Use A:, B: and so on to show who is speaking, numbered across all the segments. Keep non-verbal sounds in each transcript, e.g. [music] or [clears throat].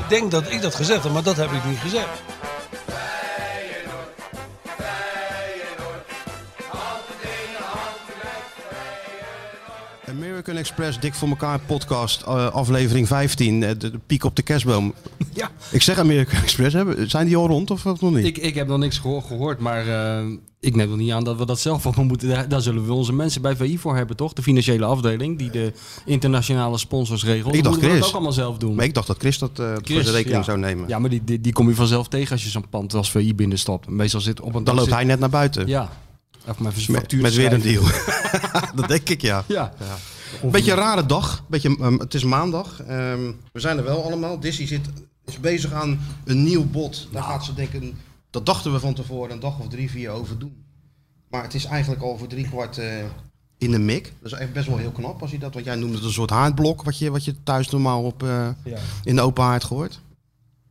A: Ik denk dat ik dat gezegd heb, maar dat heb ik niet gezegd.
B: Express, Dik voor elkaar podcast, uh, aflevering 15, uh, de, de, piek op de kerstboom.
C: Ja.
B: Ik zeg American Express, hè? zijn die al rond of nog niet?
C: Ik, ik heb nog niks geho gehoord, maar uh, ik neem er niet aan dat we dat zelf allemaal [laughs] moeten. Daar, daar, zullen we onze mensen bij VI voor hebben, toch? De financiële afdeling, die de internationale sponsors regelt.
B: Ik dacht
C: moeten we
B: Chris.
C: dat ook allemaal zelf doen.
B: Maar ik dacht dat Chris dat Chris, voor de rekening
C: ja.
B: zou nemen.
C: Ja, maar die, die, die kom je vanzelf tegen als je zo'n pand als VI binnenstapt. Meestal zit op een
B: Dan loopt
C: zit,
B: hij net naar buiten.
C: Ja. Even met,
B: met, met weer een deal. [laughs] dat denk ik, ja.
C: Ja.
B: ja. Beetje een rare dag. Beetje, um, het is maandag. Um, we zijn er wel allemaal. Dizzy zit, is bezig aan een nieuw bod. Daar gaat ze denken, dat dachten we van tevoren een dag of drie, vier over doen. Maar het is eigenlijk al voor drie kwart uh, in de mik. Dat is echt best wel heel knap als je dat, wat jij noemde, een soort haardblok. Wat je, wat je thuis normaal op, uh, ja. in de open haard gooit.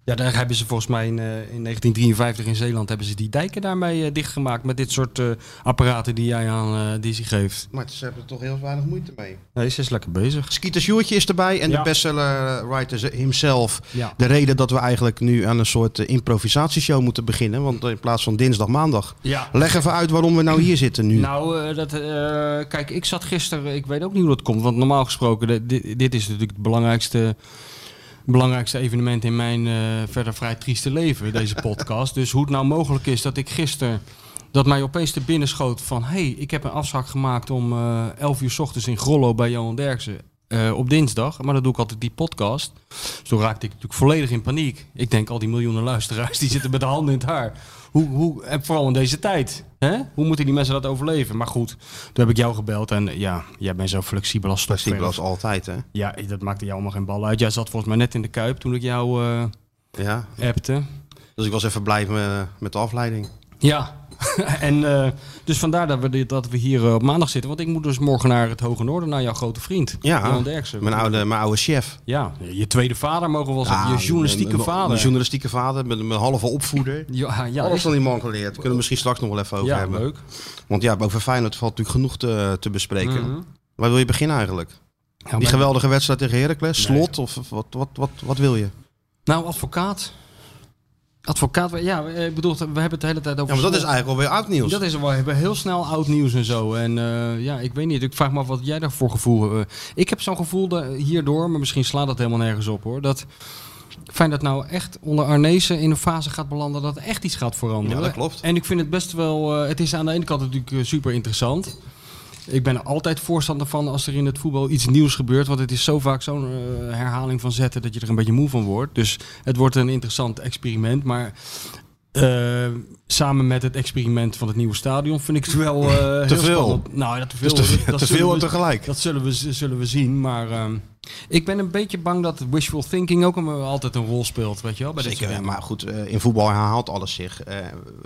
C: Ja, daar hebben ze volgens mij in, uh, in 1953 in Zeeland hebben ze die dijken daarmee uh, dichtgemaakt met dit soort uh, apparaten die jij aan uh, Dizzy geeft.
B: Maar ze hebben er toch heel weinig moeite mee.
C: Nee, ze is lekker bezig.
B: Skeeter Sjoertje is erbij en
C: Ja.
B: de bestseller writer himself.
C: Ja.
B: De reden dat we eigenlijk nu aan een soort improvisatieshow moeten beginnen. Want in plaats van dinsdag, maandag.
C: Ja.
B: Leg even uit waarom we nou hier zitten nu.
C: Nou, dat, kijk, ik zat gisteren, ik weet ook niet hoe dat komt. Want normaal gesproken, dit, dit is natuurlijk het belangrijkste belangrijkste evenement in mijn uh, verder vrij trieste leven, deze [laughs] podcast. dus hoe het nou mogelijk is dat ik gisteren dat mij opeens te binnen schoot van... hé, hey, ik heb een afspraak gemaakt om uh, 11 uur s ochtends in Grollo bij Johan Derksen... Uh, op dinsdag, maar dan doe ik altijd die podcast. Dus toen raakte ik natuurlijk volledig in paniek. Ik denk al die miljoenen luisteraars die zitten met de handen in het haar. Hoe, hoe, en vooral in deze tijd. Hè? Hoe moeten die mensen dat overleven? Maar goed, toen heb ik jou gebeld en ja, jij bent zo flexibel als
B: Flexibel als altijd, hè?
C: Ja, dat maakte jou allemaal geen bal uit. Jij zat volgens mij net in de kuip toen ik jou uh,
B: ja.
C: appte.
B: Dus ik was even blij met, met de afleiding.
C: Ja, [laughs] en uh, dus vandaar dat we, dit, dat we hier uh, op maandag zitten. Want ik moet dus morgen naar het Hoge Noorden, naar jouw grote vriend.
B: Ja,
C: Derksen.
B: Mijn oude, mijn oude chef.
C: Ja, je tweede vader mogen we wel zeggen. Ja, je journalistieke
B: mijn,
C: vader.
B: Mijn journalistieke vader, met mijn halve opvoeder.
C: Ja, ja,
B: Alles van die man geleerd. Kunnen we misschien straks nog wel even over
C: ja,
B: hebben.
C: leuk.
B: Want ja, over Feyenoord valt natuurlijk genoeg te, te bespreken. Mm -hmm. Waar wil je beginnen eigenlijk?
C: Ja,
B: die geweldige wedstrijd tegen Heracles?
C: Nee.
B: Slot? Of wat, wat, wat, wat wil je?
C: Nou, advocaat. Advocaat, ja, ik bedoel, we hebben het de hele tijd over.
B: Ja, maar dat is eigenlijk alweer oud nieuws.
C: Dat is we hebben heel snel oud nieuws en zo. En uh, ja, ik weet niet. Ik vraag me af wat jij daarvoor gevoel. Uh, ik heb zo'n gevoel dat, hierdoor, maar misschien slaat dat helemaal nergens op hoor. Dat fijn dat nou echt onder Arnezen in een fase gaat belanden dat echt iets gaat veranderen.
B: Ja, dat klopt.
C: En ik vind het best wel. Uh, het is aan de ene kant natuurlijk super interessant. Ik ben er altijd voorstander van als er in het voetbal iets nieuws gebeurt. Want het is zo vaak zo'n uh, herhaling van zetten dat je er een beetje moe van wordt. Dus het wordt een interessant experiment. Maar uh, samen met het experiment van het nieuwe stadion vind ik het wel uh, [laughs]
B: te
C: heel
B: veel.
C: Spannend. Nou, ja, te veel.
B: Dus te,
C: dat
B: te veel
C: we,
B: tegelijk.
C: Dat zullen we, zullen we zien. Maar uh, ik ben een beetje bang dat wishful thinking ook een, altijd een rol speelt. Weet je wel, bij
B: Zeker,
C: dit
B: maar goed, uh, in voetbal herhaalt alles zich. Uh,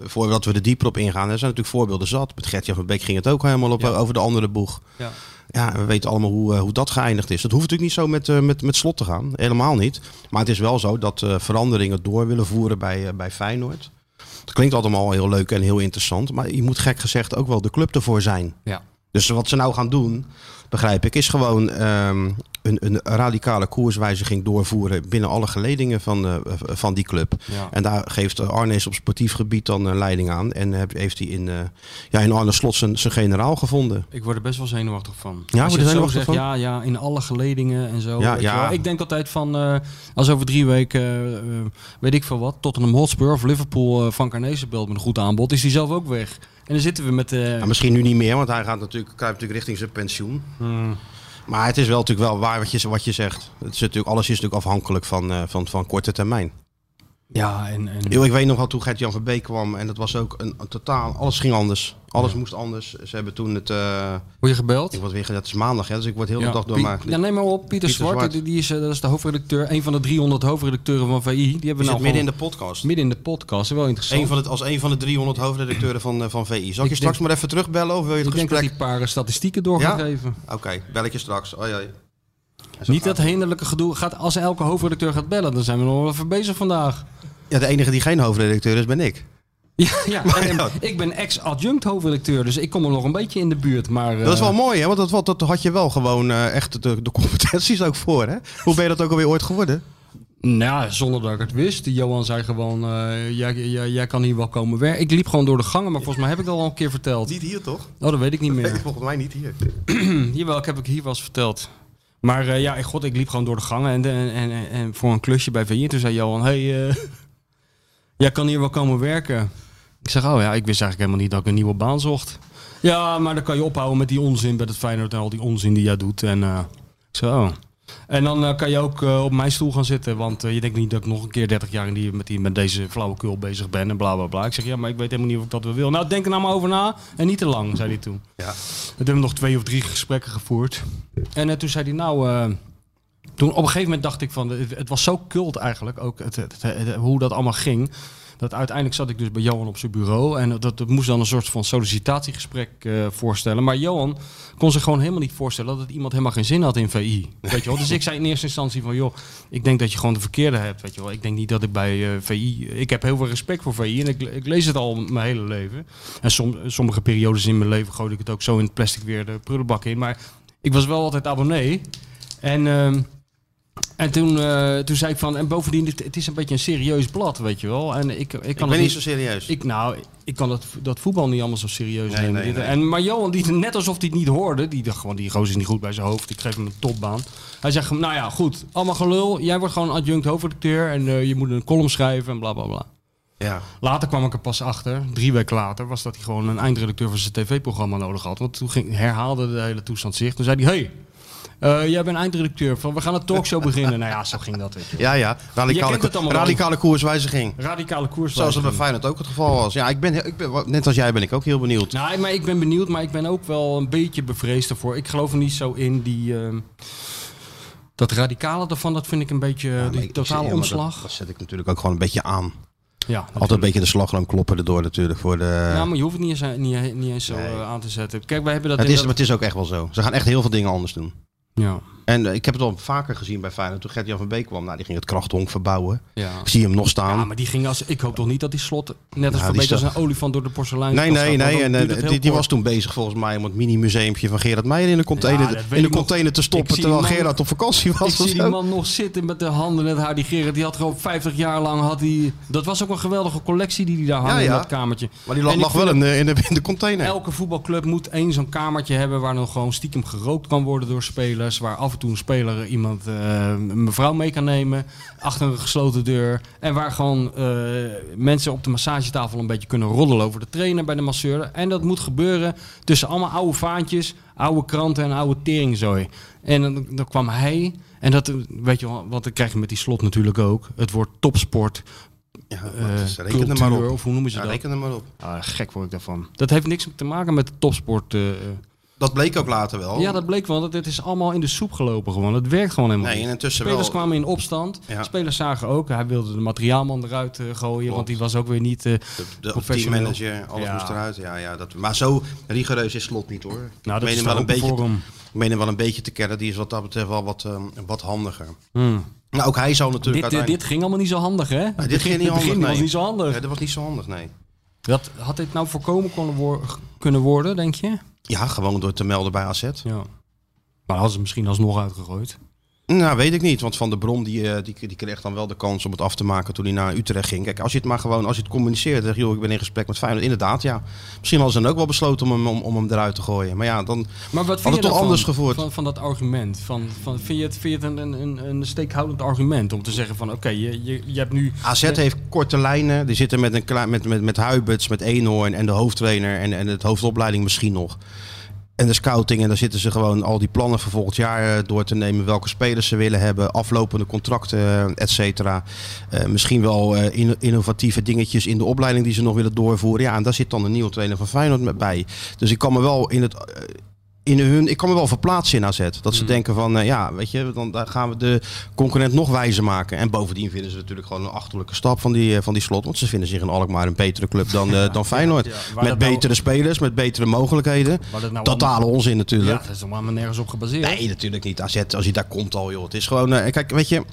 B: voordat we er dieper op ingaan, er zijn natuurlijk voorbeelden zat. Met Gertjan van Beek ging het ook helemaal op,
C: Ja.
B: over de andere boeg.
C: Ja.
B: Ja, we weten allemaal hoe, uh, hoe dat geëindigd is. Dat hoeft natuurlijk niet zo met, uh, met, met slot te gaan. Helemaal niet. Maar het is wel zo dat uh, veranderingen door willen voeren bij, bij Feyenoord. Het klinkt allemaal heel leuk en heel interessant. Maar je moet gek gezegd ook wel de club ervoor zijn.
C: Ja.
B: Dus wat ze nou gaan doen, begrijp ik, is gewoon um, een, een, radicale koerswijziging doorvoeren binnen alle geledingen van, uh, van die club.
C: Ja.
B: En daar geeft Arnees op sportief gebied dan uh, leiding aan. En heeft hij in, uh, ja, in Arne Slot zijn, zijn generaal gevonden.
C: Ik word er best wel zenuwachtig van.
B: Ja, word
C: je
B: zenuwachtig
C: zegt,
B: van?
C: ja, ja, in alle geledingen en zo.
B: Ja, ja.
C: Ik denk altijd van, als over drie weken, weet ik veel wat, Tottenham Hotspur of Liverpool van Carnezen belt met een goed aanbod, is die zelf ook weg. En dan zitten we met...
B: Ja, misschien nu niet meer, want hij gaat natuurlijk, kruipt natuurlijk richting zijn pensioen.
C: hmm,
B: Maar het is wel natuurlijk wel waar wat je, wat je zegt. Het is natuurlijk, alles is natuurlijk afhankelijk van, uh, van, van korte termijn.
C: Ja, en, en
B: Yo, ik weet nog wel toen Gert-Jan van Beek kwam en dat was ook een, een totaal... Alles ging anders. Alles moest anders. Ze hebben toen het... eh,
C: word je gebeld?
B: ik word weer... Dat is maandag, hè, dus ik word heel de
C: Ja,
B: dag door maar...
C: Ja, neem maar op. Pieter,
B: Pieter
C: Zwart,
B: Zwart.
C: Die, die is, eh, dat is de hoofdredacteur. Een van de 300 hoofdredacteuren van VI. Die hebben
B: We
C: nou
B: zitten midden in
C: gewoon
B: de podcast.
C: midden in de podcast. Wel interessant.
B: Een van het, als een van de 300 hoofdredacteuren van, eh, van VI. Zal ik,
C: Ik
B: je
C: denk-
B: straks maar even terugbellen of wil je het
C: ik denk dat
B: gesprek...
C: hij een paar eh, statistieken door gaat
B: Ja? Oké, bel ik je straks.
C: Niet dat hinderlijke gedoe. Gaat, als elke hoofdredacteur gaat bellen, dan zijn we nog wel even bezig vandaag.
B: Ja, de enige die geen hoofdredacteur is, ben ik.
C: Ja, ja. [laughs] En. Ik ben ex-adjunct hoofdredacteur, dus ik kom er nog een beetje in de buurt. Maar,
B: Dat is
C: eh,
B: wel mooi, hè? Want dat, dat had je wel gewoon eh, echt de, de competenties ook voor, hè? Hoe ben je dat ook alweer ooit geworden?
C: Nou, zonder dat ik het wist. Johan zei gewoon, eh, jij, jij, jij kan hier wel komen werken. Ik liep gewoon door de gangen, maar volgens mij heb ik dat al een keer verteld.
B: Niet hier, toch?
C: Oh, dat weet ik niet meer.
B: volgens mij niet hier. [clears throat]
C: Jawel, ik heb ik hier wel eens verteld. Maar ja, god, ik liep gewoon door de gangen en, en, en, en voor een klusje bij VI. En toen zei Johan, hey, jij kan hier wel komen werken. Ik zeg, oh ja, ik wist eigenlijk helemaal niet dat ik een nieuwe baan zocht. Ja, maar dan kan je ophouden met die onzin bij het Feyenoord en al die onzin die jij doet. En eh, oh. En dan eh, kan je ook eh, op mijn stoel gaan zitten, want je denkt niet dat ik nog een keer 30 jaar in die, met, die, met deze flauwekul bezig ben en bla bla bla. Ik zeg, ja, maar ik weet helemaal niet of ik dat wil. Nou, denk er nou maar over na en niet te lang, zei hij toen.
B: Ja.
C: We hebben nog twee of drie gesprekken gevoerd. En toen zei hij, nou, toen op een gegeven moment dacht ik van, het, was zo cult eigenlijk, ook het, het- hoe dat allemaal ging. Dat uiteindelijk zat ik dus bij Johan op zijn bureau en dat, dat moest dan een soort van sollicitatiegesprek eh, voorstellen. Maar Johan kon zich gewoon helemaal niet voorstellen dat het iemand helemaal geen zin had in VI. Weet je wel? Dus ik zei in eerste instantie van, joh, ik denk dat je gewoon de verkeerde hebt. Weet je wel? Ik denk niet dat ik bij eh, VI, ik heb heel veel respect voor VI en ik, lees het al mijn hele leven. En som, sommige periodes in mijn leven gooi ik het ook zo in het plastic weer de prullenbak in. Maar ik was wel altijd abonnee. En, ehm, en toen, eh, toen zei ik van, en bovendien, het, het is een beetje een serieus blad, weet je wel. En ik, ik kan
B: Ik
C: het
B: ben niet zo serieus.
C: ik, nou, ik kan dat, dat voetbal niet allemaal zo serieus
B: Nee,
C: nemen.
B: nee,
C: Dit-
B: nee.
C: En, maar Johan, die, net alsof hij het niet hoorde, die dacht gewoon, die gozer is niet goed bij zijn hoofd. Ik geef hem een topbaan. Hij zegt, nou ja, goed, allemaal gelul. Jij wordt gewoon adjunct hoofdredacteur en eh, je moet een column schrijven en bla bla bla.
B: Ja.
C: Later kwam ik er pas achter, drie weken later, was dat hij gewoon een eindredacteur voor zijn tv-programma nodig had. Want toen ging, herhaalde de hele toestand zich. Toen zei hij, hey, eh, jij bent eindredacteur, van, we gaan een talkshow [laughs] beginnen. nou ja, zo ging dat. Weet je.
B: Ja, ja. Radicale, radicale koerswijziging.
C: Radicale koers.
B: Zoals het bij Feyenoord ook het geval was. Ja, ik ben, ik ben, net als jij ben ik ook heel benieuwd.
C: Nou, maar ik ben benieuwd, maar ik ben ook wel een beetje bevreesd ervoor. Ik geloof er niet zo in die. ehm, dat radicale ervan, dat vind ik een beetje
B: Ja,
C: die
B: ik-
C: totale omslag.
B: Dat, dat zet ik natuurlijk ook gewoon een beetje aan.
C: ja,
B: Altijd een beetje de slagroom kloppen erdoor natuurlijk voor de...
C: Ja, maar je hoeft het niet eens, niet, niet eens zo
B: Nee.
C: eh, aan te zetten. Kijk, wij hebben dat.
B: het, is,
C: dat-
B: maar het is ook echt wel zo. Ze gaan echt heel veel dingen anders doen.
C: Ja,
B: En eh, ik heb het al vaker gezien bij Feyenoord. Toen Gert-Jan van Beek kwam, nou, die ging het krachthonk verbouwen.
C: ja.
B: Ik zie hem nog staan.
C: Ja, maar die ging als. Ik hoop toch niet dat die slot net als
B: Ja,
C: verbeet
B: die
C: als een olifant door de porselein.
B: Nee, nee, nee. En,
C: die,
B: die, was toen bezig volgens mij om het mini-museumpje van Gerard Meijer in de container, in de
C: nog.
B: container te stoppen. Terwijl
C: man-
B: Gerard op vakantie was.
C: Ik zie die man nog zitten met de handen in het haar. Die Gerrit, die had gewoon 50 jaar lang. Had die, dat was ook een geweldige collectie die hij daar
B: ja.
C: in dat kamertje.
B: Maar die lag, wel in de, in, de, in de container.
C: Elke voetbalclub moet één zo'n kamertje hebben waar dan gewoon stiekem gerookt kan worden door spelers. Waar af en toe een speler iemand, eh, een mevrouw mee kan nemen, achter een gesloten deur. En waar gewoon eh, mensen op de massagetafel een beetje kunnen roddelen over de trainer bij de masseur. En dat moet gebeuren tussen allemaal oude vaantjes, oude kranten en oude teringzooi. En dan, dan kwam hij, en dat, eh, weet je wel, wat dan krijg je met die slot natuurlijk ook. Het woord topsport,
B: Ja,
C: eh,
B: maar reken er op.
C: of hoe noemen ze
B: Ja,
C: dat?
B: reken er maar op.
C: Ah, gek word ik daarvan. Dat heeft niks te maken met de topsport. eh, eh.
B: Dat bleek ook later wel.
C: Ja, dat bleek wel. Dat dit is allemaal in de soep gelopen gewoon. Het werkt gewoon helemaal
B: Nee,
C: niet.
B: en intussen
C: Spelers
B: wel.
C: kwamen in opstand.
B: Ja.
C: Spelers zagen ook. Hij wilde de materiaalman eruit eh, gooien.
B: Klopt.
C: Want die was ook weer niet... eh,
B: De, de teammanager, alles
C: Ja.
B: moest eruit. Ja, ja, dat, maar zo rigoureus is Slot niet hoor.
C: nou,
B: ik meen
C: wel
B: een beetje,
C: hem.
B: ik meen hem wel een beetje te kennen. Die is wat dat betreft wel wat, ehm, wat handiger.
C: Hmm.
B: Nou, ook hij zou natuurlijk
C: Dit,
B: uiteindelijk...
C: dit ging allemaal niet zo handig, hè?
B: dit ging niet
C: het
B: handig,
C: begin
B: nee.
C: was niet zo handig.
B: Nee, dat was niet zo handig, nee.
C: Dat, had dit nou voorkomen kunnen worden, denk je?
B: Ja, gewoon door te melden bij AZ.
C: Ja. Maar hadden ze misschien alsnog uitgegooid.
B: Nou, weet ik niet. Want Van der Brom die, eh, die, die kreeg dan wel de kans om het af te maken toen hij naar Utrecht ging. Kijk, als je het maar gewoon, als je het communiceert, zeg joh, ik ben in gesprek met Feyenoord. Inderdaad, ja. Misschien hadden ze dan ook wel besloten om hem, om, om hem eruit te gooien. Maar ja, dan...
C: Maar wat vind je
B: toch anders gevoerd?
C: Van, van dat argument? Van, van, vind, je het, vind je het een, een, een steekhoudend argument om te zeggen van oké, je, je, je hebt nu...
B: AZ heeft korte lijnen. Die zitten met, een, klein- met, met, met Huiberts, met Eenhoorn en de hoofdtrainer en, en het hoofdopleiding misschien nog. En de scouting. En daar zitten ze gewoon al die plannen voor volgend jaar eh, door te nemen. Welke spelers ze willen hebben. Aflopende contracten, et cetera. Eh, misschien wel eh, inno- innovatieve dingetjes in de opleiding die ze nog willen doorvoeren. Ja, en daar zit dan een nieuwe trainer van Feyenoord bij. Dus ik kan me wel in het... in hun, ik kan me wel verplaatsen in AZ. Dat ze denken van, eh, ja, weet je, dan daar gaan we de concurrent nog wijzer maken. En bovendien vinden ze natuurlijk gewoon een achterlijke stap van die, eh, van die slot. Want ze vinden zich in Alkmaar een betere club dan, eh, [laughs] dan Feyenoord.
C: ja.
B: Met
C: nou-
B: betere spelers, met betere mogelijkheden.
C: Nou
B: Totale onzin
C: Ja,
B: natuurlijk.
C: dat is maar nergens op gebaseerd.
B: Nee, natuurlijk niet. AZ, als je daar komt al, joh. Het is gewoon, kijk, weet je...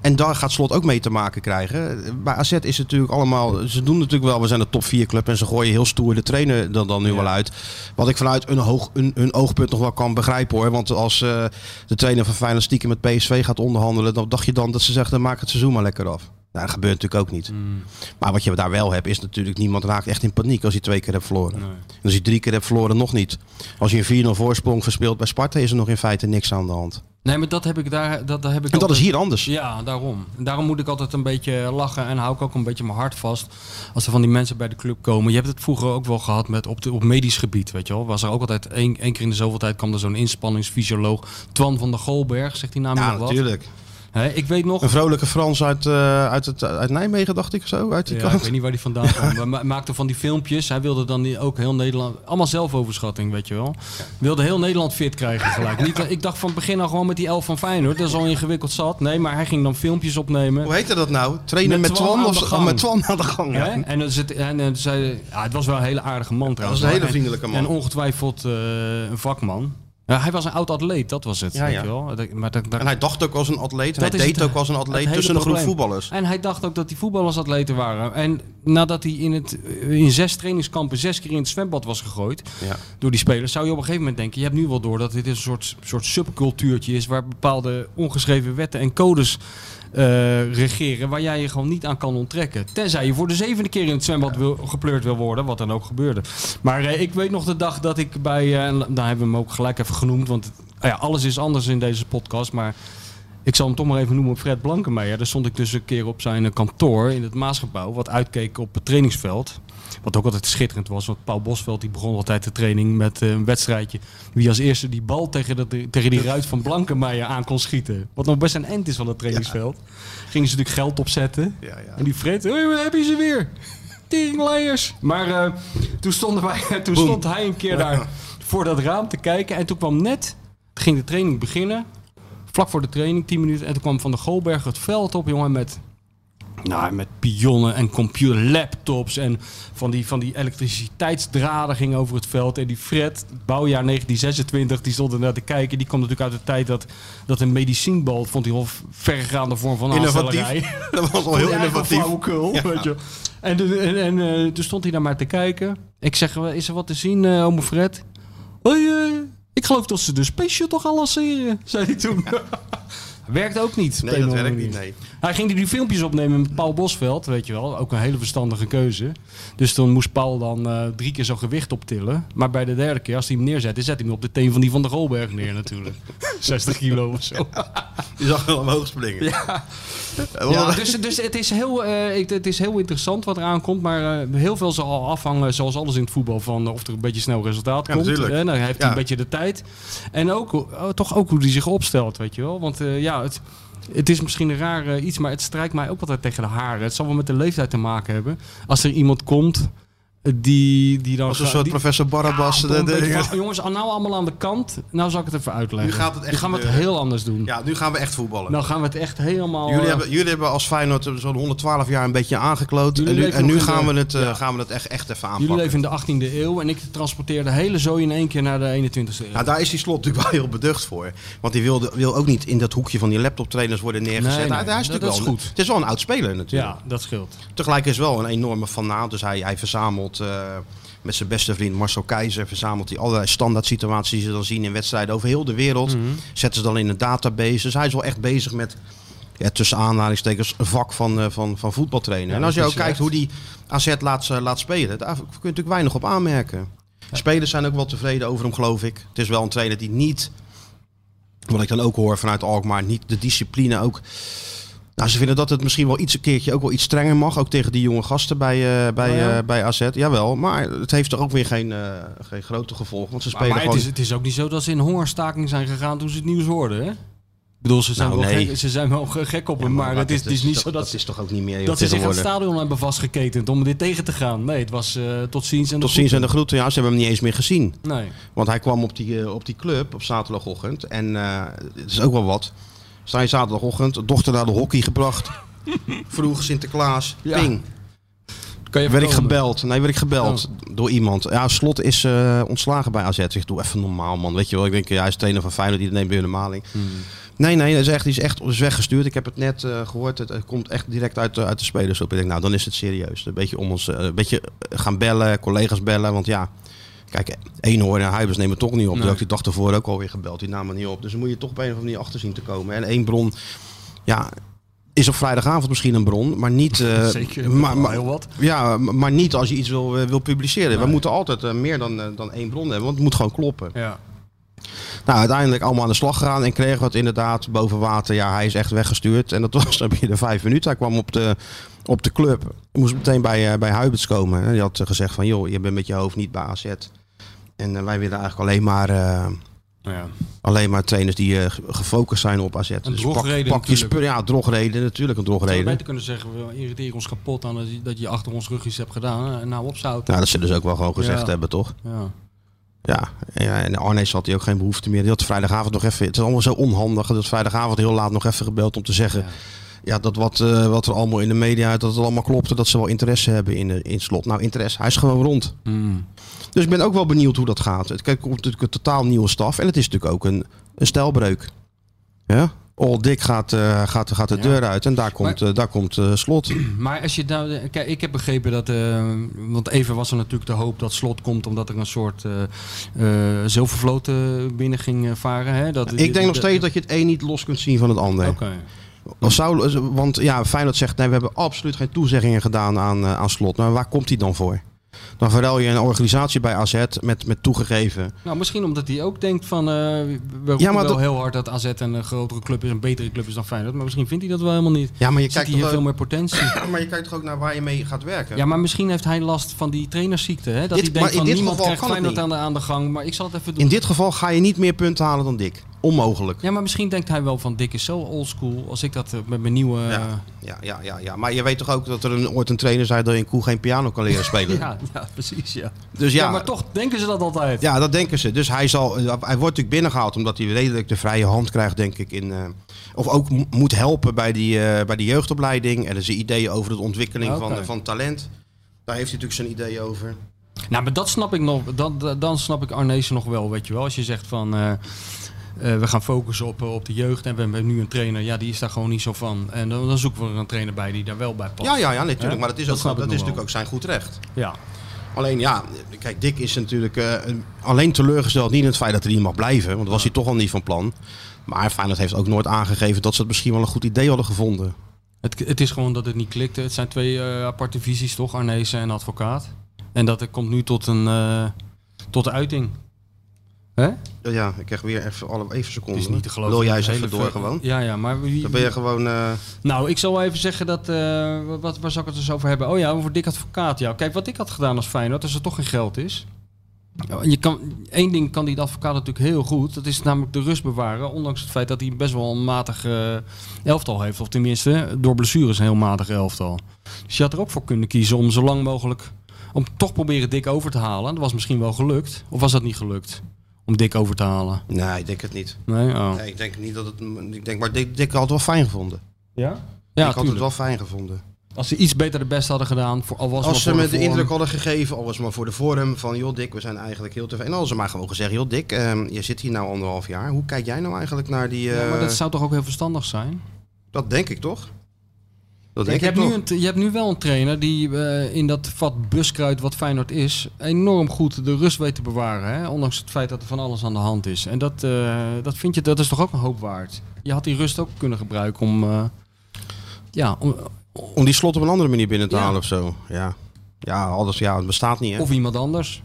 B: En daar gaat Slot ook mee te maken krijgen. Bij AZ is het natuurlijk allemaal... Ze doen natuurlijk wel, we zijn de top 4 club... en ze gooien heel stoer de trainer dan, dan nu
C: Ja.
B: wel uit. Wat ik vanuit een, hoog, een, een oogpunt nog wel kan begrijpen hoor. Want als eh, de trainer van Feyenoord stiekem met PSV gaat onderhandelen... dan dacht je dan dat ze zeggen, dan maak het seizoen maar lekker af. Nou, dat gebeurt natuurlijk ook niet.
C: Mm.
B: Maar wat je daar wel hebt, is natuurlijk niemand raakt echt in paniek als je twee keer hebt verloren. En als je drie keer hebt verloren, nog niet. Als je een 4-0 voorsprong verspeelt bij Sparta, is er nog in feite niks aan de hand.
C: Nee, maar dat heb ik daar. Dat, dat heb ik
B: En dat is hier anders.
C: Ja, daarom. En daarom moet ik altijd een beetje lachen en hou ik ook een beetje mijn hart vast als er van die mensen bij de club komen. Je hebt het vroeger ook wel gehad met op, de, op medisch gebied, weet je wel. Was er ook altijd één, één keer in de zoveel tijd kwam er zo'n inspanningsfysioloog, Twan van der Golberg, zegt die naam
B: Ja,
C: nog wat?
B: natuurlijk.
C: Ik weet nog.
B: Een vrolijke Frans uit, eh, uit, het, uit Nijmegen, dacht ik zo. Uit die
C: Ja, ik weet niet waar die vandaan kwam. [laughs] Maar ma- maakte van die filmpjes. Hij wilde dan ook heel Nederland... Allemaal zelfoverschatting, weet je wel. Wilde heel Nederland fit krijgen gelijk. Niet, ik dacht van het begin al gewoon met die elf van Feyenoord. Dat is al ingewikkeld zat. Nee, maar hij ging dan filmpjes opnemen.
B: Hoe heette dat nou? Trainen met,
C: Met Twan
B: of of
C: gang.
B: met Twan aan de gang? Ja.
C: En, dan zit, en, en zei, ja, het was wel een hele aardige man trouwens.
B: een hele
C: hoor. En-
B: vriendelijke man.
C: En ongetwijfeld eh, een vakman. Ja, hij was een oud atleet, dat was het.
B: Ja,
C: weet
B: ja.
C: je wel. Maar dat, dat-
B: En hij dacht ook als een atleet. En hij
C: is
B: deed
C: het-
B: ook als een atleet tussen een groep voetballers.
C: En hij dacht ook dat die voetballers atleten waren. En nadat hij in, het, in zes trainingskampen zes keer in het zwembad was gegooid
B: Ja.
C: door die spelers, zou je op een gegeven moment denken: je hebt nu wel door dat dit een soort, soort subcultuurtje is waar bepaalde ongeschreven wetten en codes eh, regeren waar jij je gewoon niet aan kan onttrekken. Tenzij je voor de zevende keer in het zwembad gepleurd wil worden, wat dan ook gebeurde. Maar eh, ik weet nog de dag dat ik bij, en daar hebben we hem ook gelijk even genoemd, want ah ja, alles is anders in deze podcast, maar ik zal hem toch maar even noemen Fred Blankenmeijer. Daar stond ik dus een keer op zijn kantoor in het Maasgebouw, wat uitkeek op het trainingsveld. Wat ook altijd schitterend was, want Paul Bosveld die begon altijd de training met eh, een wedstrijdje. Wie als eerste die bal tegen, dat, tegen die ruit van Blankenmeijer aan kon schieten. Wat nog best een end is van het trainingsveld. Gingen ze natuurlijk geld opzetten.
B: Ja, ja.
C: En die Fred, waar heb je ze weer? Teringleiers. Maar eh, toen, stonden wij, [laughs] toen stond hij een keer daar [laughs] voor dat raam te kijken. En toen kwam net, ging de training beginnen. Vlak voor de training, 10 minuten. En toen kwam Van der Golberg het veld op, jongen, met... Nou, met pionnen en computer, laptops en van die, van die elektriciteitsdraden gingen over het veld. En die Fred, bouwjaar 1926, die stond er naar te kijken. Die kwam natuurlijk uit de tijd dat, dat een medicijnbal, vond hij al verregaande vorm van
B: Innovatief.
C: aanstellerij. [laughs]
B: Dat was al heel innovatief.
C: Flauwekul,
B: Ja.
C: weet je. En, en, en eh, toen stond hij daar maar te kijken. Ik zeg, "Wel, is er wat te zien, eh ome Fred? Hoi, eh, ik geloof dat ze de Space Shuttle gaan lanceren, zei hij toen. [laughs] Werkt ook niet.
B: Nee, dat werkt niet, nee.
C: Hij ging die filmpjes opnemen met Paul Bosveld, weet je wel. Ook een hele verstandige keuze. Dus toen moest Paul dan eh, drie keer zo'n gewicht optillen. Maar bij de derde keer, als hij hem neerzette, zet hij hem op de teen van die van de Golberg neer natuurlijk. [laughs] 60 kilo of zo.
B: Je zag hem omhoog springen.
C: Ja.
B: Ja.
C: Ja, dus, dus het, is heel, eh, het is heel interessant wat eraan komt. Maar eh, heel veel zal afhangen, zoals alles in het voetbal, van of er een beetje snel resultaat
B: Ja,
C: komt.
B: natuurlijk.
C: Eh, dan heeft hij
B: Ja.
C: een beetje de tijd. En ook, oh, toch ook hoe hij zich opstelt, weet je wel. Want eh, ja, het, het is misschien een raar iets, maar het strijkt mij ook altijd tegen de haren. Het zal wel met de leeftijd te maken hebben. Als er iemand komt die, die dan...
B: Als een soort
C: die-
B: professor Barabbas.
C: Ja,
B: de-
C: een
B: de-
C: beetje van, jongens, nou allemaal aan de kant. Nou zal ik het even uitleggen.
B: Nu gaat het echt
C: Nu gaan we het heel anders doen.
B: ja, nu gaan we echt voetballen.
C: Nou gaan we het echt helemaal...
B: Jullie
C: eh,
B: hebben, jullie hebben als Feyenoord zo'n 112 jaar een beetje aangekloot.
C: Jullie
B: En nu,
C: leven
B: en nu
C: in
B: gaan,
C: de-
B: we het, eh,
C: ja.
B: gaan we het echt, echt even
C: Jullie
B: aanpakken.
C: leven in de 18e eeuw en ik transporteer de hele zooi in één keer naar de 21e eeuw.
B: Nou, daar is die slot natuurlijk wel heel beducht voor. Want die wilde, wil ook niet in dat hoekje van die laptoptrainers worden neergezet.
C: Nee, nee,
B: Nou, daar is
C: dat-
B: wel
C: is
B: een-
C: goed.
B: Het is wel een oud speler natuurlijk.
C: ja, dat scheelt.
B: Tegelijk is wel een enorme fanaat. Dus hij, hij verzamelt eh, met zijn beste vriend Marcel Keizer... verzamelt hij allerlei standaard situaties die ze dan zien in wedstrijden over heel de wereld.
C: Mhm.
B: Zetten ze dan in een database. Dus hij is wel echt bezig met, ja, tussen aanhalingstekens, een vak van, eh, van, van voetbaltrainen.
C: Ja,
B: en als je ook kijkt
C: echt.
B: hoe die AZ laat, laat spelen, daar kun je natuurlijk weinig op aanmerken. Spelers zijn ook wel tevreden over hem, geloof ik. Het is wel een trainer die niet, wat ik dan ook hoor vanuit Alkmaar, niet de discipline ook Nou, ze vinden dat het misschien wel iets een keertje ook wel iets strenger mag. Ook tegen die jonge gasten bij, eh, bij,
C: Oh ja?
B: eh, bij AZ. Jawel, maar het heeft er ook weer geen, eh, geen grote gevolgen. Want ze
C: Maar,
B: spelen
C: maar het, is, het is ook niet zo dat ze in hongerstaking zijn gegaan toen ze het nieuws hoorden, hè? Ik bedoel, ze zijn,
B: Nou,
C: wel,
B: nee.
C: gek, ze zijn wel ge- gek op
B: Ja,
C: hem, maar, het, is, het is niet
B: toch-
C: zo dat,
B: dat is toch ook niet meer
C: dat ze zich aan het stadion hebben vastgeketend om dit tegen te gaan. Nee, het was tot ziens en
B: Tot ziens en de groeten. Ja, ze hebben hem niet eens meer gezien.
C: Nee.
B: Want hij kwam op die, op die club op zaterdagochtend. En het is ook wel wat. Je zaterdagochtend, dochter naar de hockey gebracht. [laughs] Vroeg Sinterklaas,
C: Ja.
B: ping.
C: Kan je
B: Werd ik gebeld? Nee, werd ik gebeld
C: Oh.
B: door iemand. Ja, Slot is eh, ontslagen bij AZ. Ik doe even normaal, man. Weet je wel, ik denk, ja, hij is trainer van Feyenoord, die neemt weer de maling.
C: Hmm.
B: Nee, nee, dat is echt, die is echt is weggestuurd. Ik heb het net eh, gehoord. Het, het komt echt direct uit, de- uit de spelers op. Ik denk, nou, dan is het serieus. Een beetje om ons, eh, een beetje gaan bellen, collega's bellen. Want ja, kijk, Eenhoorn en Huibers nemen toch niet op.
C: Nee.
B: Nee. Die dag ervoor ook alweer gebeld. Die namen niet op. Dus dan moet je toch op een of andere manier achter zien te komen. En één bron, ja, is op vrijdagavond misschien een bron, maar niet. [laughs] eh,
C: Zeker,
B: maar,
C: heel wat.
B: ja, maar niet als je iets wil, eh, wil publiceren. We moeten altijd eh, meer dan, dan één bron hebben, want het moet gewoon kloppen.
C: Ja.
B: Nou, uiteindelijk allemaal aan de slag gegaan en kregen we het inderdaad boven water. Ja, hij is echt weggestuurd. En dat [laughs] was dan binnen vijf minuten. Hij kwam op de, op de club. Hij moest meteen bij, bij Huibers komen. En die had gezegd van, joh, je bent met je hoofd niet bij AZ. En eh, wij willen eigenlijk alleen maar, eh,
C: ja.
B: alleen maar trainers die eh, ge- gefocust zijn op AZ.
C: Een
B: pak,
C: drogreden
B: pak je. Ja, drogreden, natuurlijk een
C: Zou je
B: drogreden.
C: beter kunnen zeggen, we irriteren ons kapot aan dat je, achter ons rugjes hebt gedaan. hè? Nou, opzouten.
B: Nou, dat ze ook wel gewoon gezegd
C: Ja.
B: hebben, toch?
C: Ja.
B: Ja, en Arnees had hij ook geen behoefte meer. Die had vrijdagavond nog even. Het is allemaal zo onhandig. Dat vrijdagavond heel laat nog even gebeld om te zeggen.
C: Ja.
B: Ja, dat wat, wat er allemaal in de media. dat het allemaal klopte. dat ze wel interesse hebben in, in slot. Nou, interesse. Hij is gewoon rond.
C: Hmm.
B: Dus ik ben ook wel benieuwd hoe dat gaat. Het komt natuurlijk een totaal nieuwe staf. En het is natuurlijk ook een, een stijlbreuk. Ja? All Dick gaat, eh, gaat, gaat de
C: Ja.
B: deur uit. En daar komt, eh, daar komt eh, slot. [clears throat]
C: Maar als je nou, kijk, ik heb begrepen dat, want even was er natuurlijk de hoop dat slot komt omdat er een soort zilvervloot binnen ging varen. Hè? Dat,
B: Ik denk nog steeds dat je het een niet los kunt zien van het ander.
C: Oké.
B: Als zou, want ja, Feyenoord zegt, nee, we hebben absoluut geen toezeggingen gedaan aan, aan slot. Maar waar komt hij dan voor? Dan verruil je een organisatie bij AZ met, met toegegeven.
C: Nou, misschien omdat hij ook denkt van, eh we
B: Ja, maar
C: wel
B: dat-
C: heel hard dat AZ een grotere club is, een betere club is dan Feyenoord. Maar misschien vindt hij dat wel helemaal niet.
B: Ja, maar je,
C: Ziet
B: kijkt
C: hier veel meer potentie. [clears throat]
B: maar je kijkt toch ook naar waar je mee gaat werken?
C: Ja, maar misschien heeft hij last van die trainersziekte. Hè? Dat
B: Dit-
C: hij denkt van niemand krijgt Feyenoord aan de, aan de gang. Maar ik zal het even doen.
B: In dit geval ga je niet meer punten halen dan Dick. Onmogelijk.
C: Ja, maar misschien denkt hij wel van Dick is zo oldschool. Als ik dat eh, met mijn nieuwe... eh,
B: Ja, ja, ja, ja, ja. Maar je weet toch ook dat er een, ooit een trainer zei dat je in Koe geen piano kan leren spelen. [laughs]
C: ja, ja, precies, ja.
B: Dus
C: ja.
B: ja,
C: maar toch denken ze dat altijd.
B: Ja, dat denken ze. Dus hij, zal, hij wordt natuurlijk binnengehaald omdat hij redelijk de vrije hand krijgt, denk ik. In, eh, of ook mo- moet helpen bij die, eh, bij die jeugdopleiding. En zijn ideeën over de ontwikkeling van, van talent. Daar heeft hij natuurlijk zijn ideeën over.
C: Nou, maar dat snap ik nog. Dan, dan snap ik Arnezen nog wel, weet je wel. Als je zegt van... eh, eh, we gaan focussen op, eh, op de jeugd en we hebben nu een trainer, ja, die is daar gewoon niet zo van. En dan, dan zoeken we er een trainer bij die daar wel bij past.
B: Ja, ja, ja, natuurlijk. Maar dat is,
C: Dat
B: ook, dat is natuurlijk ook zijn goed recht.
C: Ja.
B: Alleen ja, kijk, Dick is natuurlijk eh, een- alleen teleurgesteld. Niet in het feit dat hij niet mag blijven, want dat was hij toch al niet van plan. Maar Feyenoord heeft ook nooit aangegeven dat ze het misschien wel een goed idee hadden gevonden.
C: Het, het is gewoon dat het niet klikte. Het zijn twee aparte visies, toch? Arnezen en advocaat. En dat er komt nu tot een tot de uiting. Hè?
B: Ja, ik krijg weer even, alle, even seconden.
C: Het is niet te geloven.
B: Wil jij eens
C: hele
B: even door gewoon?
C: Ja, ja, maar wie,
B: Dan ben je gewoon... eh,
C: Nou, ik zal wel even zeggen dat... eh, wat, waar zou ik het dus over hebben? Oh ja, over dik advocaat. Ja. Kijk, wat ik had gedaan als Feyenoord, als er toch geen geld is... Je kan, één ding kan die advocaat natuurlijk heel goed. Dat is namelijk de rust bewaren. Ondanks het feit dat hij best wel een matig eh, elftal heeft. Of tenminste, door blessures een heel matig elftal. Dus je had er ook voor kunnen kiezen om zo lang mogelijk... Om toch proberen dik over te halen. Dat was misschien wel gelukt. Of was dat niet gelukt? Om dik over te halen.
B: nee, ik denk het niet.
C: Nee? Oh.
B: Nee, ik denk niet dat het... Ik denk, maar Dick, Dick had het wel fijn gevonden.
C: Ja?
B: ik
C: Ja,
B: had het wel fijn gevonden.
C: Als ze iets beter de best hadden gedaan. Voor, al was
B: Als
C: maar
B: ze me de indruk hadden gegeven, al was het maar voor de vorm, van joh Dick, we zijn eigenlijk heel tevreden. En hadden ze maar gewoon gezegd, joh Dick, ehm, je zit hier nou anderhalf jaar. Hoe kijk jij nou eigenlijk naar die...
C: Ja,
B: eh,
C: maar dat zou toch ook heel verstandig zijn?
B: dat denk ik toch? Dat denk ik
C: hebt
B: toch.
C: nu een, je hebt nu wel een trainer die eh, in dat vat buskruid wat Feyenoord is... enorm goed de rust weet te bewaren. Hè? Ondanks het feit dat er van alles aan de hand is. En dat, eh, dat vind je, dat is toch ook een hoop waard? Je had die rust ook kunnen gebruiken om... eh, ja, om,
B: Om die slot op een andere manier binnen te
C: Ja.
B: halen of zo. Ja, ja, alles, ja het bestaat niet hè.
C: of iemand anders.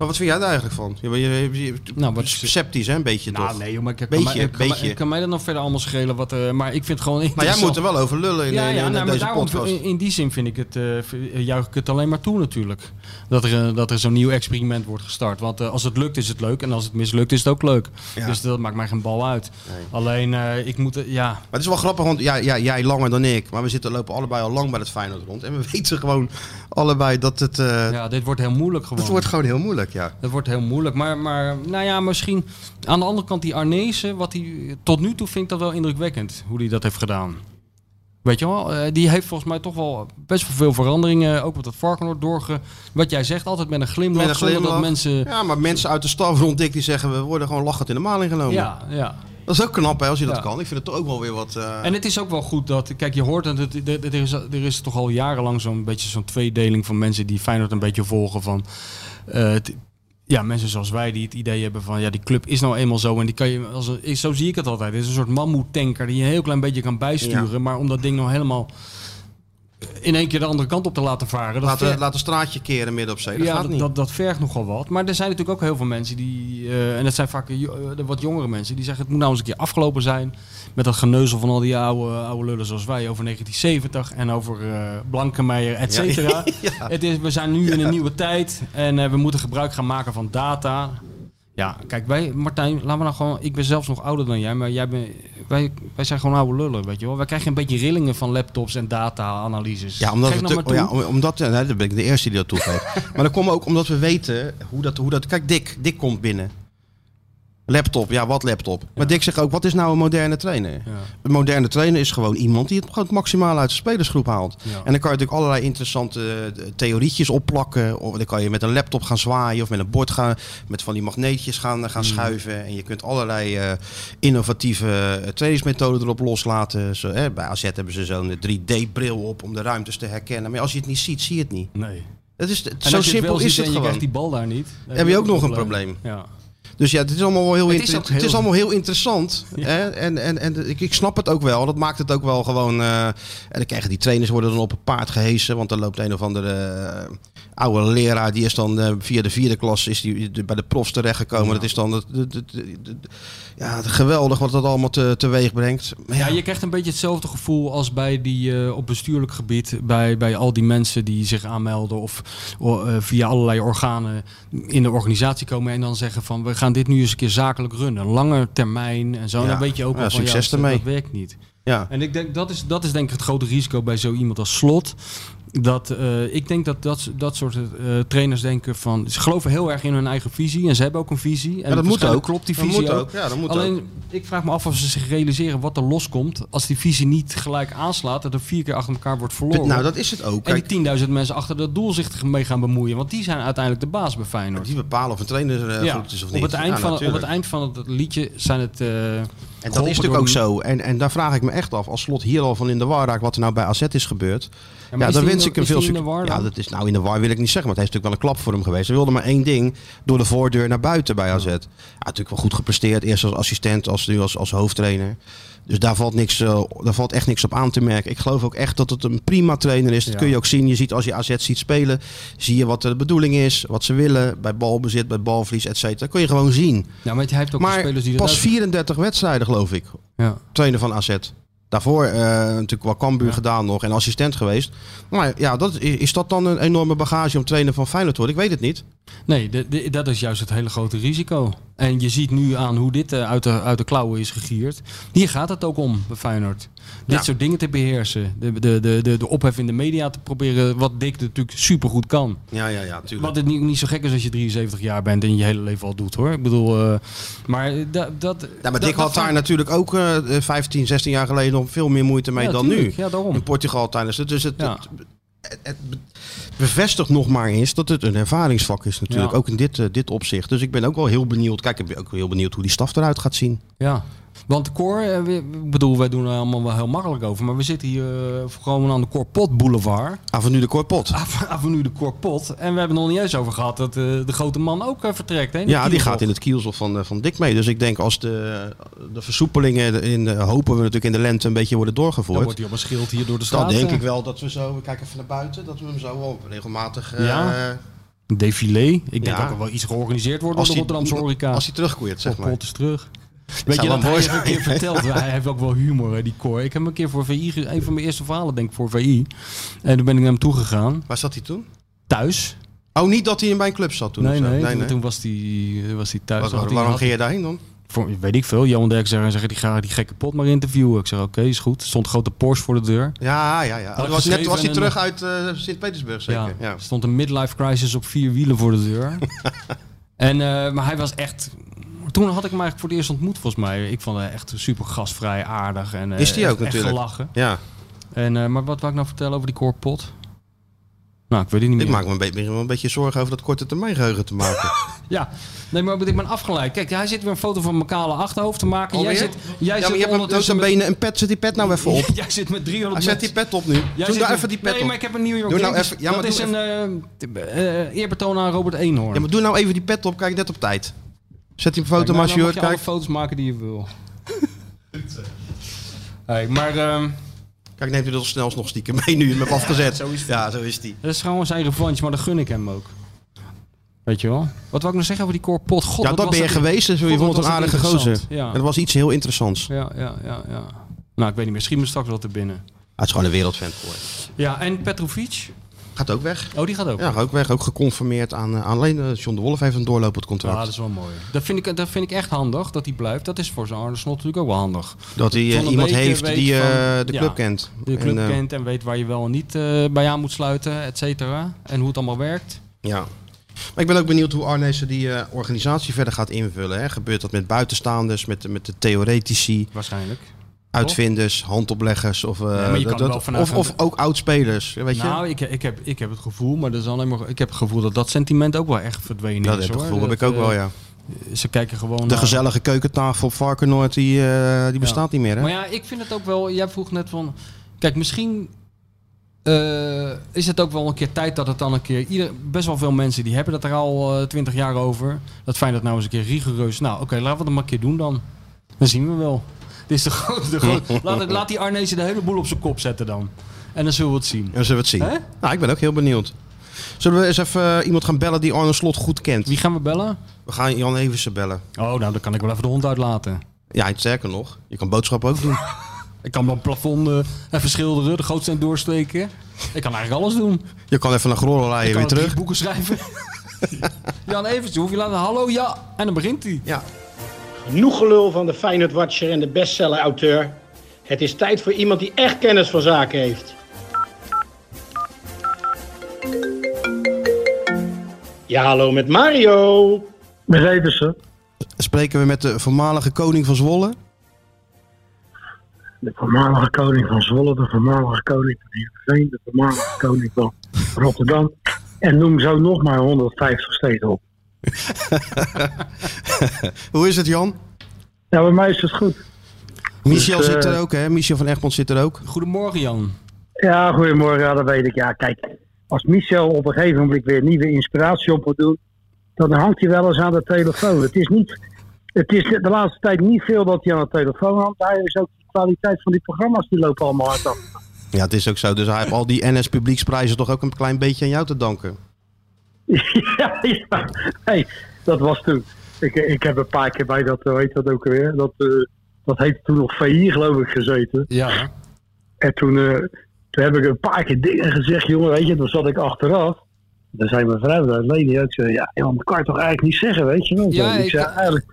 B: Maar wat vind jij daar eigenlijk van? Je, je,
C: Nou, wat-
B: sceptisch hè, een beetje
C: Nou,
B: toch?
C: nee, joh, maar ik, kan, mij,
B: beetje.
C: mij- kan mij dat nog verder allemaal schelen? Wat, maar ik vind het gewoon
B: Maar jij moet er wel over lullen in,
C: ja,
B: in,
C: ja,
B: in
C: nou, maar
B: deze
C: daarom,
B: podcast.
C: in, in die zin vind ik het, eh, juich ik het alleen maar toe natuurlijk. Dat er, eh, dat er zo'n nieuw experiment wordt gestart. Want eh, als het lukt is het leuk en als het mislukt is het ook leuk.
B: Ja.
C: Dus dat maakt mij geen bal uit.
B: Nee.
C: Alleen, eh, ik moet, ja...
B: Maar het is wel grappig, want ja, ja, jij langer dan ik. Maar we zitten, lopen allebei al lang bij het Feyenoord rond. En we [laughs] weten gewoon allebei dat het...
C: Ja, dit wordt heel moeilijk gewoon.
B: het wordt gewoon heel moeilijk, ja.
C: Dat wordt heel moeilijk. Maar, maar nou ja, misschien aan de andere kant die Arnezen, wat hij tot nu toe vind ik dat wel indrukwekkend hoe hij dat heeft gedaan. Weet je wel, eh, die heeft volgens mij toch wel best wel veel veranderingen. Ook met dat Varkenoord doorge... Wat jij zegt, altijd met een glimlach.
B: Met een
C: zonder
B: glimlach.
C: dat mensen...
B: Ja, maar mensen uit de staf rond Dick die zeggen... we worden gewoon lachend in de maling genomen.
C: Ja, ja.
B: Dat is ook knap hè, als je dat kan. Ik vind het toch ook wel weer wat... eh,
C: En het is ook wel goed dat, kijk, je hoort dat het, er, is, er is toch al jarenlang zo'n beetje zo'n tweedeling van mensen die Feyenoord een beetje volgen van, eh, ja, mensen zoals wij die het idee hebben van, ja, die club is nou eenmaal zo en die kan je, als een, zo zie ik het altijd, het is een soort mammoetanker die je een heel klein beetje kan bijsturen, maar om dat ding nou helemaal in één keer de andere kant op te laten varen, dat ver-
B: laten straatje keren midden op zee. Dat
C: ja,
B: gaat
C: dat,
B: niet.
C: dat, dat vergt nogal wat. Maar er zijn natuurlijk ook heel veel mensen die, eh, en dat zijn vaak eh, de wat jongere mensen, die zeggen het moet nou eens een keer afgelopen zijn met dat geneuzel van al die oude, oude lullen zoals wij over 1970 en over eh Blankenmeijer, et cetera. [laughs] Het is, we zijn nu in een nieuwe tijd en eh, we moeten gebruik gaan maken van data. Ja, kijk, wij, Martijn, laten we nou gewoon. Ik ben zelfs nog ouder dan jij, maar jij bent, wij, wij zijn gewoon oude lullen, weet je wel. Wij krijgen een beetje rillingen van laptops en data-analyses.
B: Ja, omdat, we
C: nou
B: te-
C: maar
B: ja, omdat eh, nee, dan ben ik de eerste die dat toegeeft. [laughs] maar dat komt ook omdat we weten hoe dat, hoe dat... Kijk, Dick, Dick komt binnen. Laptop, ja, wat laptop? Maar Dick zegt ook, wat is nou een moderne trainer?
C: Ja.
B: Een moderne trainer is gewoon iemand die het gewoon het maximaal uit de spelersgroep haalt. En dan kan je natuurlijk allerlei interessante eh, theorietjes opplakken. Of dan kan je met een laptop gaan zwaaien of met een bord gaan, met van die magneetjes gaan, gaan schuiven. En je kunt allerlei eh, innovatieve eh, trainingsmethoden erop loslaten. Zo, hè, bij AZ hebben ze zo'n 3D-bril op om de ruimtes te herkennen. Maar als je het niet ziet, zie je het niet.
C: Nee.
B: Het is, zo
C: je
B: simpel is het
C: en je
B: gewoon.
C: krijgt die bal daar niet.
B: Heb je ook nog een probleem.
C: Ja.
B: Dus ja, het is allemaal wel heel,
C: Het is
B: het is allemaal heel interessant. Hè? En, en, en ik, ik snap het ook wel. Dat maakt het ook wel gewoon. eh, en dan krijgen die trainers worden dan op het paard gehesen. Want dan loopt een of andere eh, oude leraar. Die is dan eh, via de vierde klas is die, de- bij de profs terechtgekomen. Dat is dan het, het- het- het- het- ja, het geweldig wat dat allemaal te, teweeg brengt. Maar
C: Ja,
B: ja,
C: je krijgt een beetje hetzelfde gevoel als bij die eh, op bestuurlijk gebied, bij, bij al die mensen die zich aanmelden of eh, via allerlei organen in de organisatie komen en dan zeggen van we gaan dit nu eens een keer zakelijk runnen, lange termijn en zo. En dan weet je ook wel van
B: succes
C: ja,
B: ermee.
C: dat werkt niet.
B: ja.
C: En ik denk dat is, dat is denk ik het grote risico bij zo iemand als Slot. Dat, eh, ik denk dat dat, dat soort eh, trainers denken van. Ze geloven heel erg in hun eigen visie. En ze hebben ook een visie. En
B: Ja, dat moet ook.
C: Klopt die
B: Dat
C: visie
B: moet
C: ook.
B: ook. Ja, dat moet
C: Alleen,
B: ook.
C: ik vraag me af of ze zich realiseren wat er loskomt. als die visie niet gelijk aanslaat. dat er vier keer achter elkaar wordt verloren.
B: Nou, dat is het ook.
C: en die 10.000 mensen achter dat doel zich mee gaan bemoeien. Want die zijn uiteindelijk de baas bij Feyenoord.
B: die bepalen of een trainer
C: Ja,
B: goed is of
C: op,
B: niet.
C: het eind van, op het eind van het liedje zijn het.
B: En dat is natuurlijk ook zo. En, en daar vraag ik me echt af, als slot hier al van in de war raakt wat er nou bij AZ is gebeurd. Ja,
C: maar
B: dan wens ik hem veel succes. Ja, dat is nou in de war wil ik niet zeggen, want het heeft natuurlijk wel een klap voor hem geweest. Hij wilde maar één ding, door de voordeur naar buiten bij AZ. Ja, natuurlijk wel goed gepresteerd, eerst als assistent, als nu als, als hoofdtrainer. Dus daar valt, niks, eh, daar valt echt niks op aan te merken. Ik geloof ook echt dat het een prima trainer is. Dat
C: Ja.
B: kun je ook zien. Je ziet als je AZ ziet spelen, zie je wat de bedoeling is, wat ze willen bij balbezit, bij balverlies, et cetera. Dat kun je gewoon zien.
C: Ja, maar hij heeft ook
B: Maar
C: spelers die
B: pas
C: uit-
B: 34 wedstrijden, geloof ik,
C: Ja.
B: trainer van AZ. Daarvoor eh, natuurlijk wel Cambuur gedaan nog en assistent geweest. Maar ja, dat, is dat dan een enorme bagage om trainer van Feyenoord te worden? Ik weet het niet.
C: Nee, de- de- dat is juist het hele grote risico. En je ziet nu aan hoe dit eh, uit, de, uit de klauwen is gegierd. Hier gaat het ook om bij Feyenoord. Dit
B: Ja.
C: soort dingen te beheersen. De, de, de, de, de ophef in de media te proberen. Wat Dick natuurlijk supergoed kan.
B: Ja, ja, ja, natuurlijk.
C: Wat het niet, niet zo gek is als je 73 jaar bent en je hele leven al doet hoor. Ik bedoel, eh, maar dat... dat
B: Ja, maar Dick had daar natuurlijk ook eh 15, 16 jaar geleden nog veel meer moeite mee
C: Ja,
B: dan
C: tuurlijk.
B: nu.
C: Ja, daarom.
B: In Portugal tijdens het. Dus het,
C: Ja.
B: het, het, bevestigt nog maar eens dat het een ervaringsvak is natuurlijk.
C: Ja.
B: Ook in dit, eh, dit opzicht. Dus ik ben ook wel heel benieuwd. Kijk, ik ben ook heel benieuwd hoe die staf eruit gaat zien.
C: Ja. Want Cor, eh, we- ik bedoel, wij doen er allemaal wel heel makkelijk over. Maar we zitten hier eh, gewoon aan de Corpot Boulevard.
B: Avenue de Corpot. [laughs]
C: Avenue de Corpot. En we hebben het nog niet eens over gehad dat eh, de grote man ook eh, vertrekt. Hè, de
B: Ja, die gaat in het kielzog van, eh, van Dick mee. Dus ik denk als de, de versoepelingen in, de- hopen we natuurlijk in de lente een beetje worden
C: Dan
B: doorgevoerd.
C: wordt hij op een schild hier door de straat.
B: Dan denk
C: eh.
B: ik wel dat we zo, we kijken even naar buiten, dat we hem zo wel regelmatig... eh,
C: Ja. Een défilé. Ik denk
B: Ja.
C: dat er wel iets georganiseerd wordt
B: Als
C: door de Rotterdamse horeca.
B: Als hij terugkeert, zeg maar.
C: Pot is terug. Weet je dat
B: mooi
C: heeft een keer verteld? [laughs] Hij heeft ook wel humor, hè, die Cor. Ik heb hem een keer voor VI, een van mijn eerste verhalen denk ik voor VI. En toen ben ik naar hem toegegaan.
B: Waar zat hij toen?
C: Thuis.
B: Oh, niet dat hij in mijn club zat toen?
C: nee,
B: zo?
C: nee, toen- Toen was hij, was hij thuis. Hij-
B: waarom
C: had
B: ging je daarheen dan?
C: Voor, weet ik veel. Johan Derk zei, zeggen, die ga die gekke pot maar interviewen. Ik zeg, oké, is goed. Er stond een grote Porsche voor de deur.
B: Ja, ja, ja. Was, net, was hij terug uit eh, Sint-Petersburg zeker?
C: Ja,
B: Ja.
C: Stond een midlife crisis op vier wielen voor de deur. [laughs] en, eh, maar hij was echt... Toen had ik hem eigenlijk voor het eerst ontmoet, volgens mij. Ik vond hem echt super gastvrij, aardig. En, eh,
B: Is die
C: echt-
B: ook natuurlijk.
C: Echt gelachen.
B: ja.
C: En, eh, maar wat wou ik nou vertellen over die koorpot? Nou, ik weet het niet
B: Ik
C: meer.
B: maak me een, beetje- een beetje zorgen over dat korte termijn geheugen te maken. [laughs]
C: Ja, nee, maar ik ben afgeleid. Kijk, hij zit weer een foto van mijn kale achterhoofd te maken. Jij zit, jij
B: ja, maar
C: zit
B: je hebt een dood benen en pet. Zet die pet nou even op. [laughs]
C: Jij zit met 300
B: Hij zet die pet op nu.
C: Jij
B: Doe nou even die pet
C: Nee,
B: op.
C: maar ik heb een New York
B: Doe nou even- ja, maar
C: Dat is een eh, eerbetoon aan Robert Eenhoorn.
B: Ja, maar doe nou even die pet op. Kijk, net op tijd. Zet die foto
C: Kijk,
B: maar
C: nou,
B: als
C: dan
B: je hoort.
C: je alle
B: Kijk,
C: foto's maken die je wil. [laughs] hey, maar ehm,
B: kijk, neemt u dat snel nog stiekem mee nu je hem hebt afgezet. [laughs]
C: Zo is het.
B: Ja, zo is die.
C: dat is gewoon zijn revanche, maar dat gun ik hem ook. Weet je wel? Wat wou ik nog zeggen over die Cor Pot? God,
B: Ja, dat
C: was
B: ben je
C: dat-
B: geweest. Dus je vond
C: wat
B: het een aardige gozer.
C: Ja.
B: En dat was iets heel interessants.
C: Ja, ja, ja, ja. Nou, ik weet niet meer. Schiet me straks wel te binnen.
B: Hij is gewoon een wereldfan voor.
C: Ja, en Petrovic?
B: Gaat ook weg.
C: Oh, die gaat ook.
B: Ja, ook weg. Ook geconfirmeerd aan, eh, aan alleen eh, John de Wolf heeft een doorlopend
C: Ja,
B: contract.
C: dat is wel mooi. Dat vind, ik, dat vind ik echt handig, dat hij blijft. Dat is voor zo'n Arne Slot natuurlijk ook wel handig.
B: dat hij eh, iemand heeft die
C: van-
B: de
C: ja,
B: club kent.
C: De club
B: En,
C: kent en weet waar je wel en niet bij aan moet sluiten, et cetera. En hoe het allemaal werkt.
B: Ja. Maar ik ben ook benieuwd hoe Arnezen die organisatie verder gaat invullen. Hè. Gebeurt dat met buitenstaanders, met, met de theoretici,
C: Waarschijnlijk.
B: Uitvinders, handopleggers of, eh, dat- dat- of, of ook oudspelers. Weet je?
C: Nou, ik, ik, heb, ik heb het gevoel, maar dat is alleen maar, ik heb het gevoel dat dat sentiment ook wel echt verdwenen
B: dat
C: is.
B: heb ik
C: hoor.
B: gevoel, heb ik
C: Dat,
B: ook wel,
C: eh,
B: ja.
C: Ze kijken gewoon
B: De
C: naar-
B: gezellige keukentafel op Varkenoord, die, eh, die bestaat niet meer, hè?
C: Maar ja, ik vind het ook wel. Jij vroeg net van. Kijk, misschien is het ook wel een keer tijd dat het dan een keer. Ieder, best wel veel mensen die hebben het er al twintig jaar over. Dat fijn dat nou eens een keer rigoureus. Nou, oké, laten we het maar een keer doen dan. Dan zien we wel. Is de grote. De grote laat, die Arnezen de hele boel op zijn kop zetten dan. En dan zullen we het zien.
B: En zullen we het zien.
C: Hè?
B: Nou, ik ben ook heel benieuwd. Zullen we eens even eh, iemand gaan bellen die Arne Slot goed kent?
C: Wie gaan we bellen?
B: We gaan Jan Eversen bellen.
C: Oh, nou, dan kan ik wel even de hond uitlaten.
B: Ja, en sterker nog, je kan boodschappen ook doen. [laughs]
C: Ik kan mijn plafond eh, even schilderen, de gootsteen doorsteken. Ik kan eigenlijk alles doen.
B: Je kan even naar Grollen
C: Ik
B: rijden weer terug.
C: boeken schrijven. [laughs] Jan Evers, hoef je laten hallo, ja. En dan begint hij.
B: Ja,
D: Genoeg gelul van de Feyenoord Watcher en de bestseller-auteur. Het is tijd voor iemand die echt kennis van zaken heeft. Ja, hallo met Mario.
E: Met Eversen.
B: spreken we met de voormalige koning van Zwolle.
E: De voormalige koning van Zwolle, de voormalige koning van Heerenveen, de voormalige koning van Rotterdam. En noem zo nog maar 150 steden op. [laughs]
B: Hoe is het, Jan?
E: Ja, bij mij is het goed.
B: Michel
E: Dus, eh,
B: zit er ook, hè? Michel van Egmond zit er ook.
C: Goedemorgen, Jan.
E: Ja, goedemorgen, ja, dat weet ik. Ja, kijk, als Michel op een gegeven moment weer nieuwe inspiratie op moet doen, dan hangt hij wel eens aan de telefoon. Het is, niet, het is de laatste tijd niet veel dat hij aan de telefoon hangt. Hij is ook de kwaliteit van die programma's, die lopen allemaal hard af.
B: Ja, het is ook zo. Dus hij heeft al die NS Publieksprijzen toch ook een klein beetje aan jou te danken. [laughs]
E: ja, ja. Hey, dat was toen. Ik, ik heb een paar keer bij dat, hoe heet dat ook weer? Dat, eh, dat heette toen nog VI, geloof ik, gezeten.
C: Ja.
E: En toen, eh, toen heb ik een paar keer dingen gezegd, jongen, weet je, toen zat ik achteraf. Dan zei mijn vrouw, dat Leni ook, zei, ja, joh, dat kan je toch eigenlijk niet zeggen, weet je wel.
C: Ja,
E: ik,
C: ik-
E: zei, eigenlijk,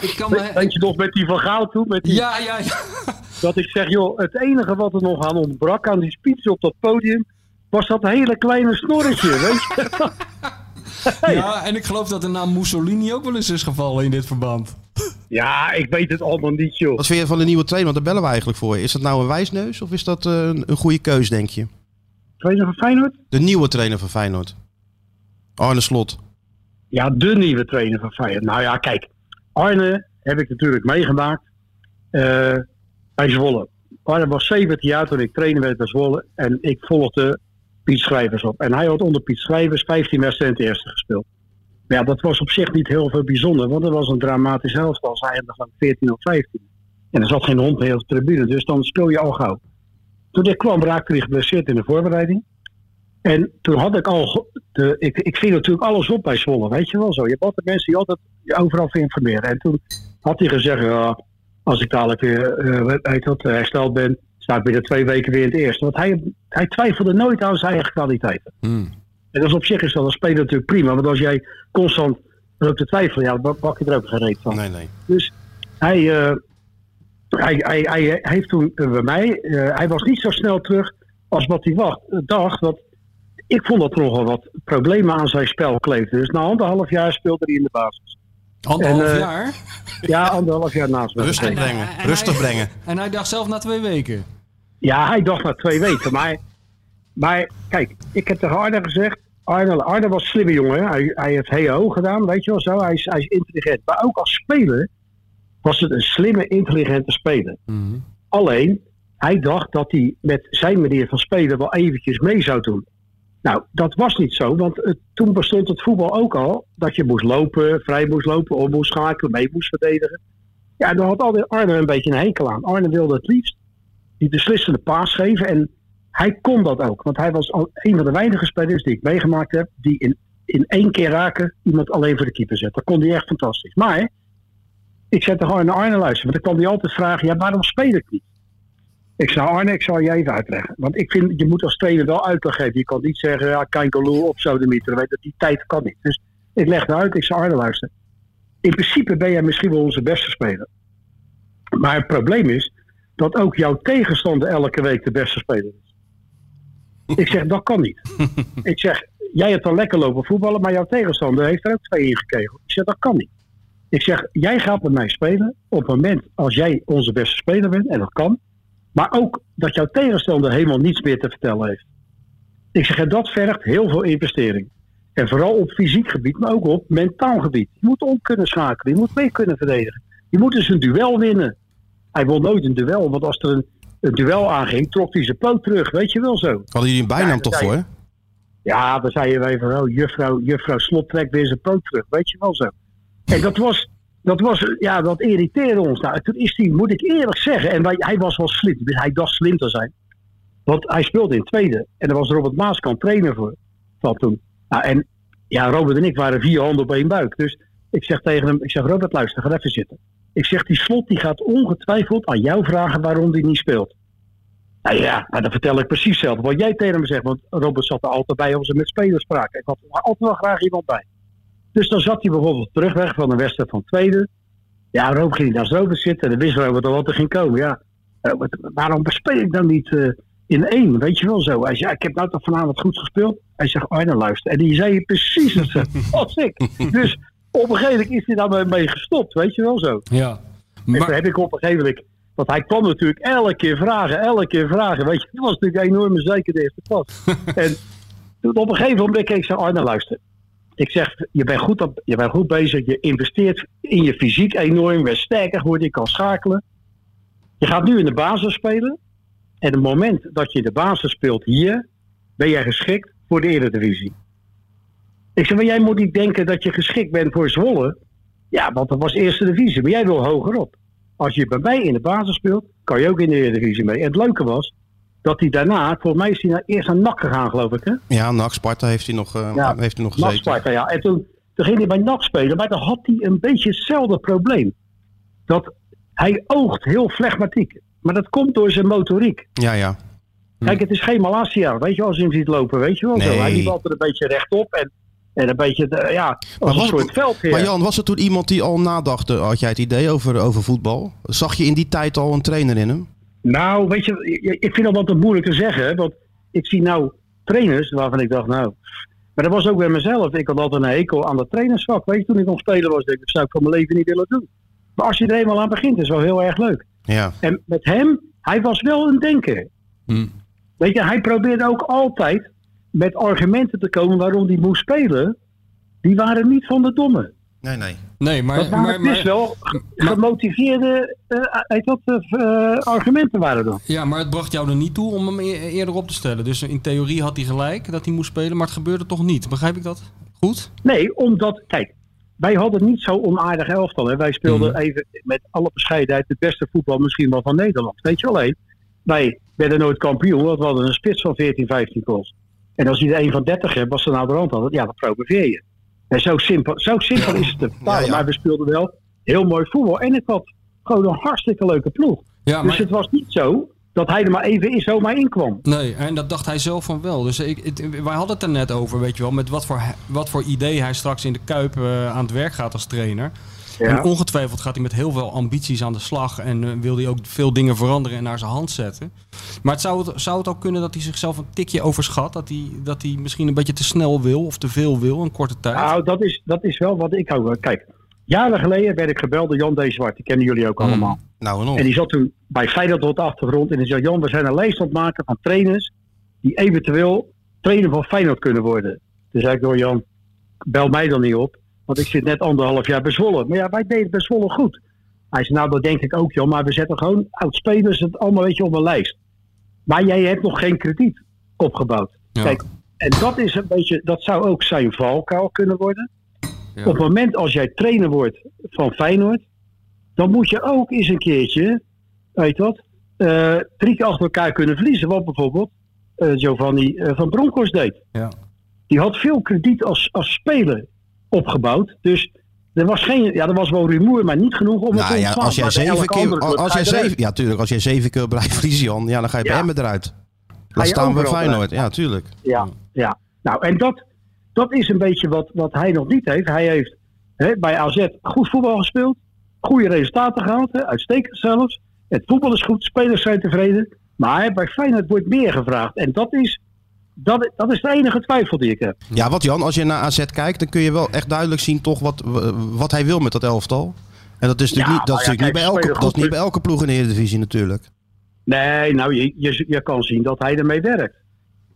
C: Ik kan
E: weet, weet je nog met die van Gaal toen, met die,
C: Ja, ja, ja. [laughs]
E: dat ik zeg, joh, het enige wat er nog aan ontbrak aan die speech op dat podium, was dat hele kleine snorretje, weet je. [laughs] [laughs]
C: Ja, en ik geloof dat de naam Mussolini ook wel eens is gevallen in dit verband. [laughs]
E: Ja, ik weet het allemaal niet, joh.
B: Wat vind je van de nieuwe trainer? Want daar bellen we eigenlijk voor. Is dat nou een wijsneus of is dat eh, een, een goede keus, denk je?
E: Trainer van Feyenoord?
B: De nieuwe trainer van Feyenoord. Arne Slot.
E: Ja, de nieuwe trainer van Feyenoord. Nou ja, kijk. Arne heb ik natuurlijk meegemaakt eh, bij Zwolle. Arne was 17 jaar toen ik trainer werd bij Zwolle. En ik volgde Piet Schrijvers op. En hij had onder Piet Schrijvers 15 wedstrijden in het eerste gespeeld. Maar ja, dat was op zich niet heel veel bijzonder. Want dat was een dramatisch elftal. Zij eindigde van 14 of 15. En er zat geen hond meer op de tribune. Dus dan speel je al gauw. Toen ik kwam raakte hij geblesseerd in de voorbereiding. En toen had ik al, de, ik, ik natuurlijk alles op bij Zwolle, weet je wel zo. Je hebt altijd mensen die altijd je overal informeren. En toen had hij gezegd, ja, als ik dadelijk weer eh, weet dat, eh, hersteld ben, sta ik binnen twee weken weer in het eerste. Want hij, hij twijfelde nooit aan zijn eigen kwaliteiten.
C: Hmm.
E: En dat is op zich is dat als speler natuurlijk prima. Want als jij constant loopt te twijfelen, ja, dan pak je er ook geen reet van.
B: Nee, nee.
E: Dus hij, eh, hij, hij, hij heeft toen eh, bij mij, eh, hij was niet zo snel terug als wat hij wacht, dacht. Want ik vond dat er nogal wat problemen aan zijn spel kleefden. Dus na anderhalf jaar speelde hij in de basis.
C: Anderhalf
E: En, eh,
C: jaar? [laughs]
E: Ja, anderhalf jaar naast me.
B: Rustig brengen.
C: En
B: Rustig
C: hij-
B: brengen.
C: En hij dacht zelf na twee weken.
E: Ja, hij dacht na twee weken. Maar, maar kijk, ik heb tegen Arne gezegd. Arne, Arne was een slimme jongen. hè. Hij, hij heeft HEO gedaan, weet je wel zo. Hij is, hij is intelligent. Maar ook als speler was het een slimme, intelligente speler.
C: Mhm.
E: Alleen, hij dacht dat hij met zijn manier van spelen wel eventjes mee zou doen. Nou, dat was niet zo, want toen bestond het voetbal ook al dat je moest lopen, vrij moest lopen, om moest schakelen, mee moest verdedigen. Ja, daar had altijd Arne een beetje een hekel aan. Arne wilde het liefst die beslissende paas geven en hij kon dat ook. Want hij was al een van de weinige spelers die ik meegemaakt heb, die in, in één keer raken iemand alleen voor de keeper zet. Dat kon hij echt fantastisch. Maar ik zei tegen Arne, Arne luister, want dan kwam hij altijd vragen, ja waarom speel ik niet? Ik zei, Arne, ik zal je even uitleggen. Want ik vind, je moet als trainer wel uitleg geven. Je kan niet zeggen, ja, Kangaloo op Sodemieter. Weet dat die tijd kan niet. Dus ik legde uit, ik zei, Arne, luister. In principe ben jij misschien wel onze beste speler. Maar het probleem is dat ook jouw tegenstander elke week de beste speler is. Ik zeg, dat kan niet. ik zeg, jij hebt dan lekker lopen voetballen, maar jouw tegenstander heeft er ook twee in gekegeld. Ik zeg, dat kan niet. Ik zeg, jij gaat met mij spelen op het moment als jij onze beste speler bent, en dat kan. Maar ook dat jouw tegenstander helemaal niets meer te vertellen heeft. Ik zeg, en dat vergt heel veel investering. En vooral op fysiek gebied, maar ook op mentaal gebied. Je moet om kunnen schakelen, je moet mee kunnen verdedigen. Je moet dus een duel winnen. Hij won nooit een duel, want als er een, een duel aanging, trok hij zijn poot terug. Weet je wel zo.
B: Hadden jullie een bijnaam
E: Ja,
B: toch voor?
E: Ja, dan zei je weer van, oh, juffrouw, juffrouw Slot trekt weer zijn poot terug. Weet je wel zo. En dat was, dat was, ja, dat irriteerde ons. Nou, toen is hij, moet ik eerlijk zeggen, en wij, hij was wel slim. Hij dacht slim te zijn. Want hij speelde in tweede. En daar was Robert Maaskant trainer voor. Van toen. Nou, en ja, Robert en ik waren vier handen op één buik. Dus ik zeg tegen hem, ik zeg Robert, luister, ga even zitten. Ik zeg, die slot die gaat ongetwijfeld aan jou vragen waarom die niet speelt. Nou ja, maar dan vertel ik precies hetzelfde wat jij tegen hem zegt. Want Robert zat er altijd bij als ze met spelers spraken. Ik had er altijd wel graag iemand bij. Dus dan zat hij bijvoorbeeld terugweg van de wedstrijd van tweede. Ja, Robert ging naast Robert zitten. En dan wist Robert al wat er ging komen. Ja, Robert, waarom speel ik dan niet eh, in één? Weet je wel zo. Hij zei, ik heb nou toch vanavond goed gespeeld. Hij zegt, Arne luister. En die zei precies hetzelfde [laughs] als ik. Dus op een gegeven moment is hij daar mee gestopt. Weet je wel zo.
C: Ja.
E: En toen heb ik op een gegeven moment. Want hij kwam natuurlijk elke keer vragen, elke keer vragen. Weet je, het was natuurlijk een enorme zeker de eerste klas. [laughs] en toen op een gegeven moment keek ik zei, Arne luister. Ik zeg, je bent, goed op, je bent goed bezig. Je investeert in je fysiek enorm. Je sterker geworden. Je kan schakelen. Je gaat nu in de basis spelen. En het moment dat je de basis speelt hier, ben jij geschikt voor de Eredivisie. Ik zeg, maar jij moet niet denken dat je geschikt bent voor Zwolle. Ja, want dat was eerste divisie. Maar jij wil hogerop. Als je bij mij in de basis speelt, kan je ook in de Eredivisie mee. En het leuke was dat hij daarna, volgens mij is hij naar, eerst naar NAC gegaan, geloof ik. Hè?
B: Ja, NAC Sparta heeft hij nog,
E: Ja,
B: heeft hij nog
E: NAC
B: gezeten.
E: Sparta, ja. En toen, toen ging hij bij NAC spelen, maar dan had hij een beetje hetzelfde probleem. Dat hij oogt heel flegmatiek. Maar dat komt door zijn motoriek.
B: Ja, ja.
E: Kijk, het is geen Malasia, weet je, als je hem ziet lopen, weet je wel zo.
B: Nee.
E: Hij liep altijd een beetje rechtop en, en een beetje, eh, ja, als
B: was
E: een
B: het-
E: soort veldheer.
B: Maar Jan, was er toen iemand die al nadacht, eh, had jij het idee over, over voetbal? Zag je in die tijd al een trainer in hem?
E: Nou, weet je, ik vind dat wat te moeilijk te zeggen. Want ik zie nou trainers waarvan ik dacht, nou... Maar dat was ook bij mezelf. Ik had altijd een hekel aan dat trainersvak. Weet je, toen ik nog speler was, denk ik, dat zou ik van mijn leven niet willen doen. Maar als je er eenmaal aan begint, is het wel heel erg leuk.
B: Ja.
E: En met hem, hij was wel een denker.
C: Hm.
E: Weet je, hij probeerde ook altijd met argumenten te komen waarom hij moest spelen. Die waren niet van de domme.
B: Nee, nee.
C: Nee, maar,
E: Dat waren
C: maar,
E: dus
C: maar,
E: wel gemotiveerde eh, dat, eh, argumenten waren dan.
C: ja, maar het bracht jou er niet toe om hem e- eerder op te stellen. Dus in theorie had hij gelijk dat hij moest spelen, maar het gebeurde toch niet. Begrijp ik dat? Goed?
E: Nee, omdat, kijk, wij hadden niet zo onaardig elftal. Hè. Wij speelden
C: Mhm.
E: even met alle bescheidenheid het beste voetbal misschien wel van Nederland. Weet je alleen, wij werden nooit kampioen, want we hadden een spits van 14, 15 goals. En als hij er een van 30 hebt, was er nou de rand had, ja, dan promoveer je. En zo simpel, zo simpel is het te vertalen.
B: Ja, ja.
E: Maar we speelden wel heel mooi voetbal. En ik had gewoon een hartstikke leuke ploeg.
C: Ja,
E: Dus het was niet zo dat hij er maar even in zomaar in kwam.
C: nee, en dat dacht hij zelf van wel. Dus ik, het- wij hadden het er net over, weet je wel, met wat voor, wat voor idee hij straks in de Kuip eh, aan het werk gaat als trainer. En ongetwijfeld gaat hij met heel veel ambities aan de slag en eh, wil hij ook veel dingen veranderen en naar zijn hand zetten. Maar het zou, het, zou het ook kunnen dat hij zichzelf een tikje overschat? Dat hij, dat hij misschien een beetje te snel wil of te veel wil in korte tijd?
E: Nou, dat is, dat is wel wat ik ook. Kijk, jaren geleden werd ik gebeld door Jan D. Zwart. Die kennen jullie ook
C: Mm.
E: allemaal.
B: Nou en nog.
E: En die zat toen bij Feyenoord op de achtergrond. En die zei, Jan, we zijn een lijst aan het maken van trainers... die eventueel trainer van Feyenoord kunnen worden. Toen zei ik, door Jan, bel mij dan niet op. Want ik zit net anderhalf jaar bij Zwolle. Maar ja, wij deden bij Zwolle goed. Hij zei, nou dat denk ik ook Jan. Maar we zetten gewoon oud-spelers het allemaal weet je, op een lijst. Maar jij hebt nog geen krediet opgebouwd.
C: Ja.
E: Kijk, en dat is een beetje, dat zou ook zijn valkuil kunnen worden.
C: Ja.
E: Op het moment als jij trainer wordt van Feyenoord, dan moet je ook eens een keertje, weet je wat, eh, drie keer achter elkaar kunnen verliezen. Wat bijvoorbeeld eh, Giovanni eh, van Bronckhorst deed.
C: Ja.
E: Die had veel krediet als, als speler opgebouwd. Dus er was geen, ja, er was wel rumoer, maar niet genoeg om het
B: Nou
E: te
B: ja, als jij zeven keer, als jij zeven, ja tuurlijk, als jij zeven keer blijft Jan, ja, dan ga je bij
E: Ja.
B: Emmen eruit.
E: Je
B: staan bij
E: overal
B: Feyenoord, ja, tuurlijk.
E: Ja, ja. Nou, en dat, dat is een beetje wat, wat hij nog niet heeft. Hij heeft hè, bij AZ goed voetbal gespeeld. Goede resultaten gehaald. Hè, uitstekend zelfs. Het voetbal is goed. Spelers zijn tevreden. Maar bij Feyenoord wordt meer gevraagd. En dat is, dat, dat is de enige twijfel die ik heb.
B: Ja, wat Jan, als je naar AZ kijkt, dan kun je wel echt duidelijk zien toch wat, wat hij wil met dat elftal. En dat is natuurlijk,
E: Ja,
B: niet, dat is
E: nou ja,
B: natuurlijk niet, bij elke, dat is niet bij elke ploeg in de Eredivisie natuurlijk.
E: Nee, nou, je, je, je kan zien dat hij ermee werkt.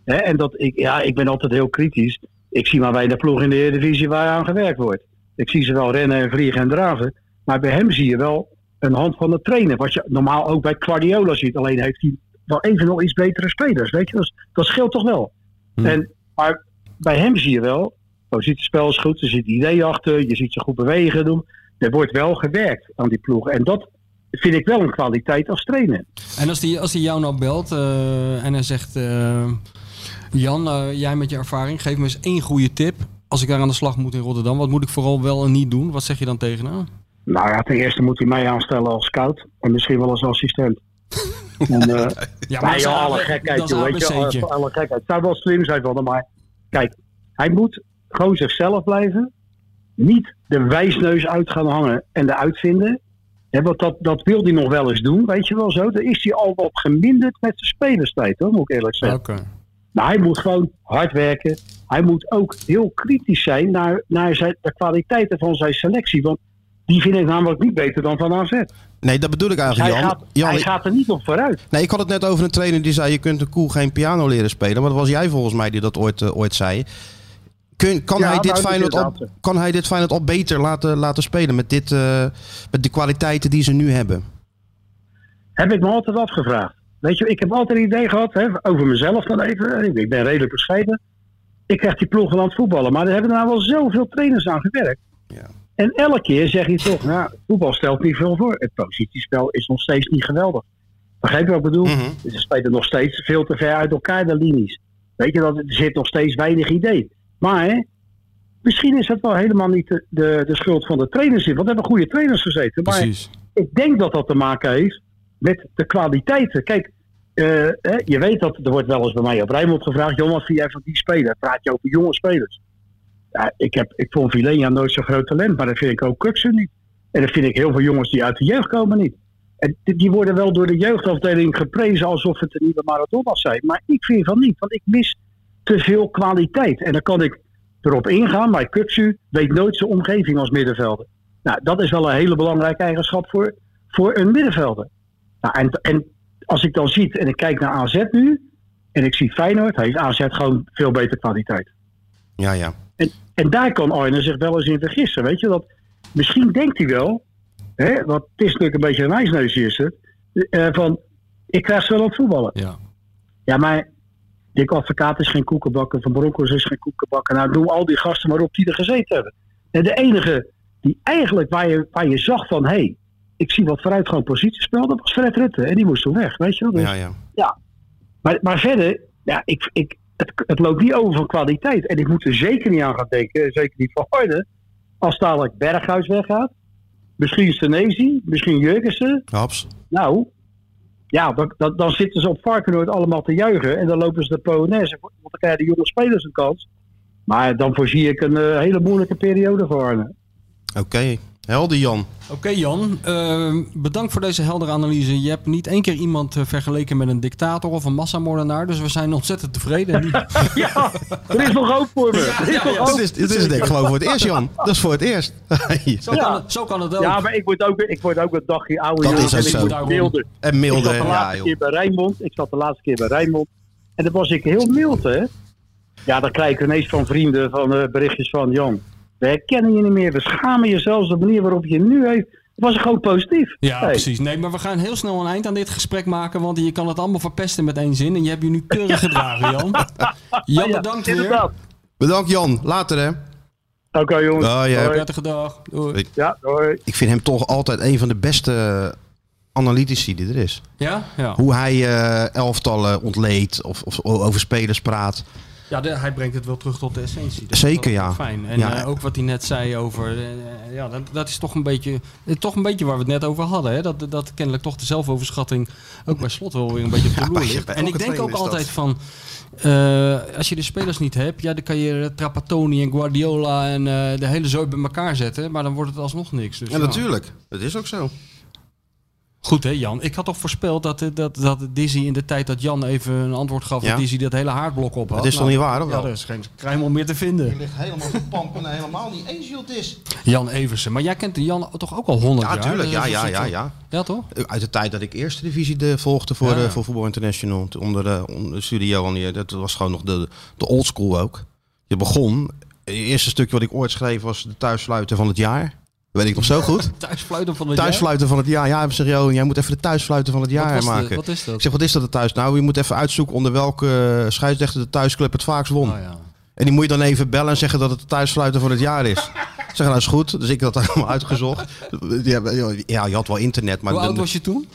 E: En dat ik, ja, ik ben altijd heel kritisch. Ik zie maar weinig ploeg in de Eredivisie waar aan gewerkt wordt. Ik zie ze wel rennen en vliegen en draven. Maar bij hem zie je wel een hand van de trainer. Wat je normaal ook bij Guardiola ziet. Alleen heeft hij wel even nog iets betere spelers. Weet je, dat, dat scheelt toch wel.
C: Hm.
E: En, maar bij hem zie je wel, positiespel is goed, er zit idee achter, je ziet ze goed bewegen doen. Er wordt wel gewerkt aan die ploeg. En dat vind ik wel een kwaliteit als trainer.
C: En als hij als die jou nou belt eh, en hij zegt... eh, Jan, eh, jij met je ervaring, geef me eens één goede tip. Als ik daar aan de slag moet in Rotterdam, wat moet ik vooral wel en niet doen? Wat zeg je dan tegen hem?
E: Nou ja, ten eerste moet hij mij aanstellen als scout. En misschien wel als assistent. [laughs] en, eh [laughs]
C: Ja,
E: nee,
C: is
E: joh, alle gekheid, joh. Weet je, alle, gekheid. Het zou wel slim zijn van hem, maar kijk, hij moet gewoon zichzelf blijven. Niet de wijsneus uit gaan hangen en de uitvinden. Want dat, dat wil hij nog wel eens doen, weet je wel zo. Daar is hij al wat geminderd met zijn spelerstijd, hoor, moet ik eerlijk zeggen.
C: Oké.
E: Maar hij moet gewoon hard werken. Hij moet ook heel kritisch zijn naar, naar zijn, de kwaliteiten van zijn selectie. Want die vind ik namelijk niet beter dan van AZ.
B: Nee, dat bedoel ik
E: Dus
B: eigenlijk,
E: hij,
B: Jan.
E: gaat,
B: Jan,
E: hij gaat er niet op vooruit.
B: Nee, ik had het net over een trainer die zei: je kunt een koe geen piano leren spelen. Maar dat was jij volgens mij die dat ooit, eh, ooit zei. Kun, kan,
E: Ja,
B: hij dit Feyenoord al, kan hij dit Feyenoord al beter laten, laten spelen met, dit, eh, met de kwaliteiten die ze nu hebben?
E: Heb ik me altijd afgevraagd. Weet je, ik heb altijd een idee gehad, hè, over mezelf dan even. Ik ben redelijk bescheiden. Ik krijg die ploeg aan het voetballen. Maar er hebben nou wel zoveel trainers aan gewerkt.
B: Ja.
E: En elke keer zeg je toch, nou, voetbal stelt niet veel voor. Het positiespel is nog steeds niet geweldig. Begrijp je wat ik bedoel?
B: Mhm.
E: Ze spelen nog steeds veel te ver uit elkaar, de linies. Weet je, dat, er zit nog steeds weinig idee. Maar hè, misschien is dat wel helemaal niet de, de, de schuld van de trainers. in, Want er hebben goede trainers gezeten. Maar ik denk dat dat te maken heeft met de kwaliteiten. Kijk, eh, hè, je weet dat er wordt wel eens bij mij op Rijnmond gevraagd: Jon, wat vind jij van die speler? Praat je over jonge spelers? Ja, ik, heb, ik vond Vilenia nooit zo'n groot talent, maar dat vind ik ook Kuksen niet. En dat vind ik heel veel jongens die uit de jeugd komen niet. En die worden wel door de jeugdafdeling geprezen alsof het een nieuwe Maradona zijn. Maar ik vind van niet, want ik mis te veel kwaliteit. En dan kan ik erop ingaan, maar Kuksu weet nooit zijn omgeving als middenvelder. Nou, dat is wel een hele belangrijke eigenschap voor, voor een middenvelder. Nou, en, en als ik dan zie en ik kijk naar AZ nu, en ik zie Feyenoord, heeft AZ gewoon veel beter kwaliteit.
B: Ja, ja.
E: En, en daar kan Arne zich wel eens in vergissen. Weet je, dat misschien denkt hij wel, hè, want het is natuurlijk een beetje een ijsneusje is het, eh, van ik krijg ze wel het voetballen.
C: Ja.
E: Ja, maar Dick Advocaat is geen koekenbakker, Van Bronckhorst is geen koekenbakker. Nou, doe al die gasten maar op die er gezeten hebben. En de enige die eigenlijk waar je, waar je zag van, hé, hey, ik zie wat vooruitgang positiespel, dat was Fred Rutte. En die moest toen weg, weet je wel. Dus-
B: ja, ja.
E: maar, maar verder, ja, ik, ik, het, het loopt niet over van kwaliteit. En ik moet er zeker niet aan gaan denken, zeker niet van Harden. Als dadelijk Berghuis weggaat, misschien Senesi, misschien Jurgensen.
B: Haps.
E: Nou, ja, dan, dan, dan zitten ze op Varkenoord allemaal te juichen. En dan lopen ze de Polonaise, want dan krijgen de jonge spelers een kans. Maar dan voorzie ik een eh, hele moeilijke periode voor Arne.
B: Oké, helder Jan.
C: Oké Jan, eh, bedankt voor deze heldere analyse. Je hebt niet één keer iemand eh, vergeleken met een dictator of een massamoordenaar, dus we zijn ontzettend tevreden. [laughs]
E: Ja, er is nog hoop voor me. Hoop.
B: Dit is, dit is denk ik gewoon voor het eerst, Jan. Dat is voor het eerst. [laughs]
C: zo,
E: Ja.
C: kan het, zo kan het ook.
E: Ja, maar ik word ook, ik word ook een dagje ouder.
B: Dat is ook
E: en ik
B: zo.
E: word
C: Daarom.
E: milder.
B: en
E: Ik
B: milde,
E: zat de
B: ja
E: laatste keer bij Rijnmond. Ik zat de laatste keer bij Rijnmond. En dan was ik heel mild, hè. Ja, dan krijg ik ineens van vrienden van eh, berichtjes van... Jan, we herkennen je niet meer. We schamen je zelfs de manier waarop je je nu heeft. was ik gewoon positief.
C: Ja,
E: Hey.
C: precies. Nee, maar we gaan heel snel een eind aan dit gesprek maken, want je kan het allemaal verpesten met één zin. En je hebt je nu keurig gedragen, Jan. [laughs] Jan,
E: Ja,
C: bedankt weer.
E: inderdaad.
B: Bedankt Jan, later hè.
E: Oké, jongens.
B: Ah, ja.
C: Prettige dag. Doei.
E: Ja, hoi.
B: Ik vind hem toch altijd een van de beste analytici die er is.
C: Ja? Ja.
B: Hoe hij eh, elftallen ontleedt of, of over spelers praat.
C: Ja, de- hij brengt het wel terug tot de essentie. Dus
B: Zeker, ja.
C: Fijn. En
B: Ja.
C: eh, ook wat hij net zei over... eh, eh, ja, dat, dat is toch een, beetje, toch een beetje waar we het net over hadden. Hè? Dat, dat kennelijk toch de zelfoverschatting ook bij Slot wel weer een beetje op de loer ligt. En ik denk ook altijd van... als je de spelers niet hebt, ja, dan kan je Trapattoni en Guardiola en de hele zooi bij elkaar zetten. Maar dan wordt het alsnog niks. Dus,
B: Ja,
C: ja.
B: natuurlijk. Dat is ook zo.
C: Goed hè Jan, ik had toch voorspeld dat, eh, dat, dat Dizzy in de tijd dat Jan even een antwoord gaf,
B: Ja.
C: dat Dizzy dat hele haardblok op had.
B: Dat is toch
C: Nou,
B: niet waar, of
C: Ja, er is geen kruimel meer te vinden.
B: ligt helemaal verpampen en helemaal niet eens wie het is.
C: Jan Eversen. Maar jij kent de Jan toch ook al honderd
B: Ja,
C: jaar?
B: tuurlijk.
C: Dus
B: Ja,
C: is
B: ja, ja, ja.
C: Ja, toch?
B: Uit de tijd dat ik eerste divisie de, volgde voor,
C: Ja,
B: eh,
C: ja.
B: voor Voetbal International. Onder de, onder de studio. En die- dat was gewoon nog de, de old school ook. Je begon. Het eerste stukje wat ik ooit schreef was de thuissluiter van het jaar. Dat weet ik nog zo goed. [laughs]
C: Thuisfluiten van het jaar?
B: Thuisfluiten van het jaar. Ja, zeg joh, jij moet even de thuisfluiten van het
C: Wat
B: jaar
C: de-
B: maken.
C: wat is dat?
B: Ik zeg, wat is dat de thuis? Nou, je moet even uitzoeken onder welke eh, scheidsrechter de thuisclub het vaakst won.
C: Oh, ja.
B: En die moet je dan even bellen en zeggen dat het de thuisfluiten van het jaar is. Zeg, nou is goed. Dus ik had dat [laughs] allemaal uitgezocht. Ja, je had wel internet, maar
C: Hoe oud was je toen?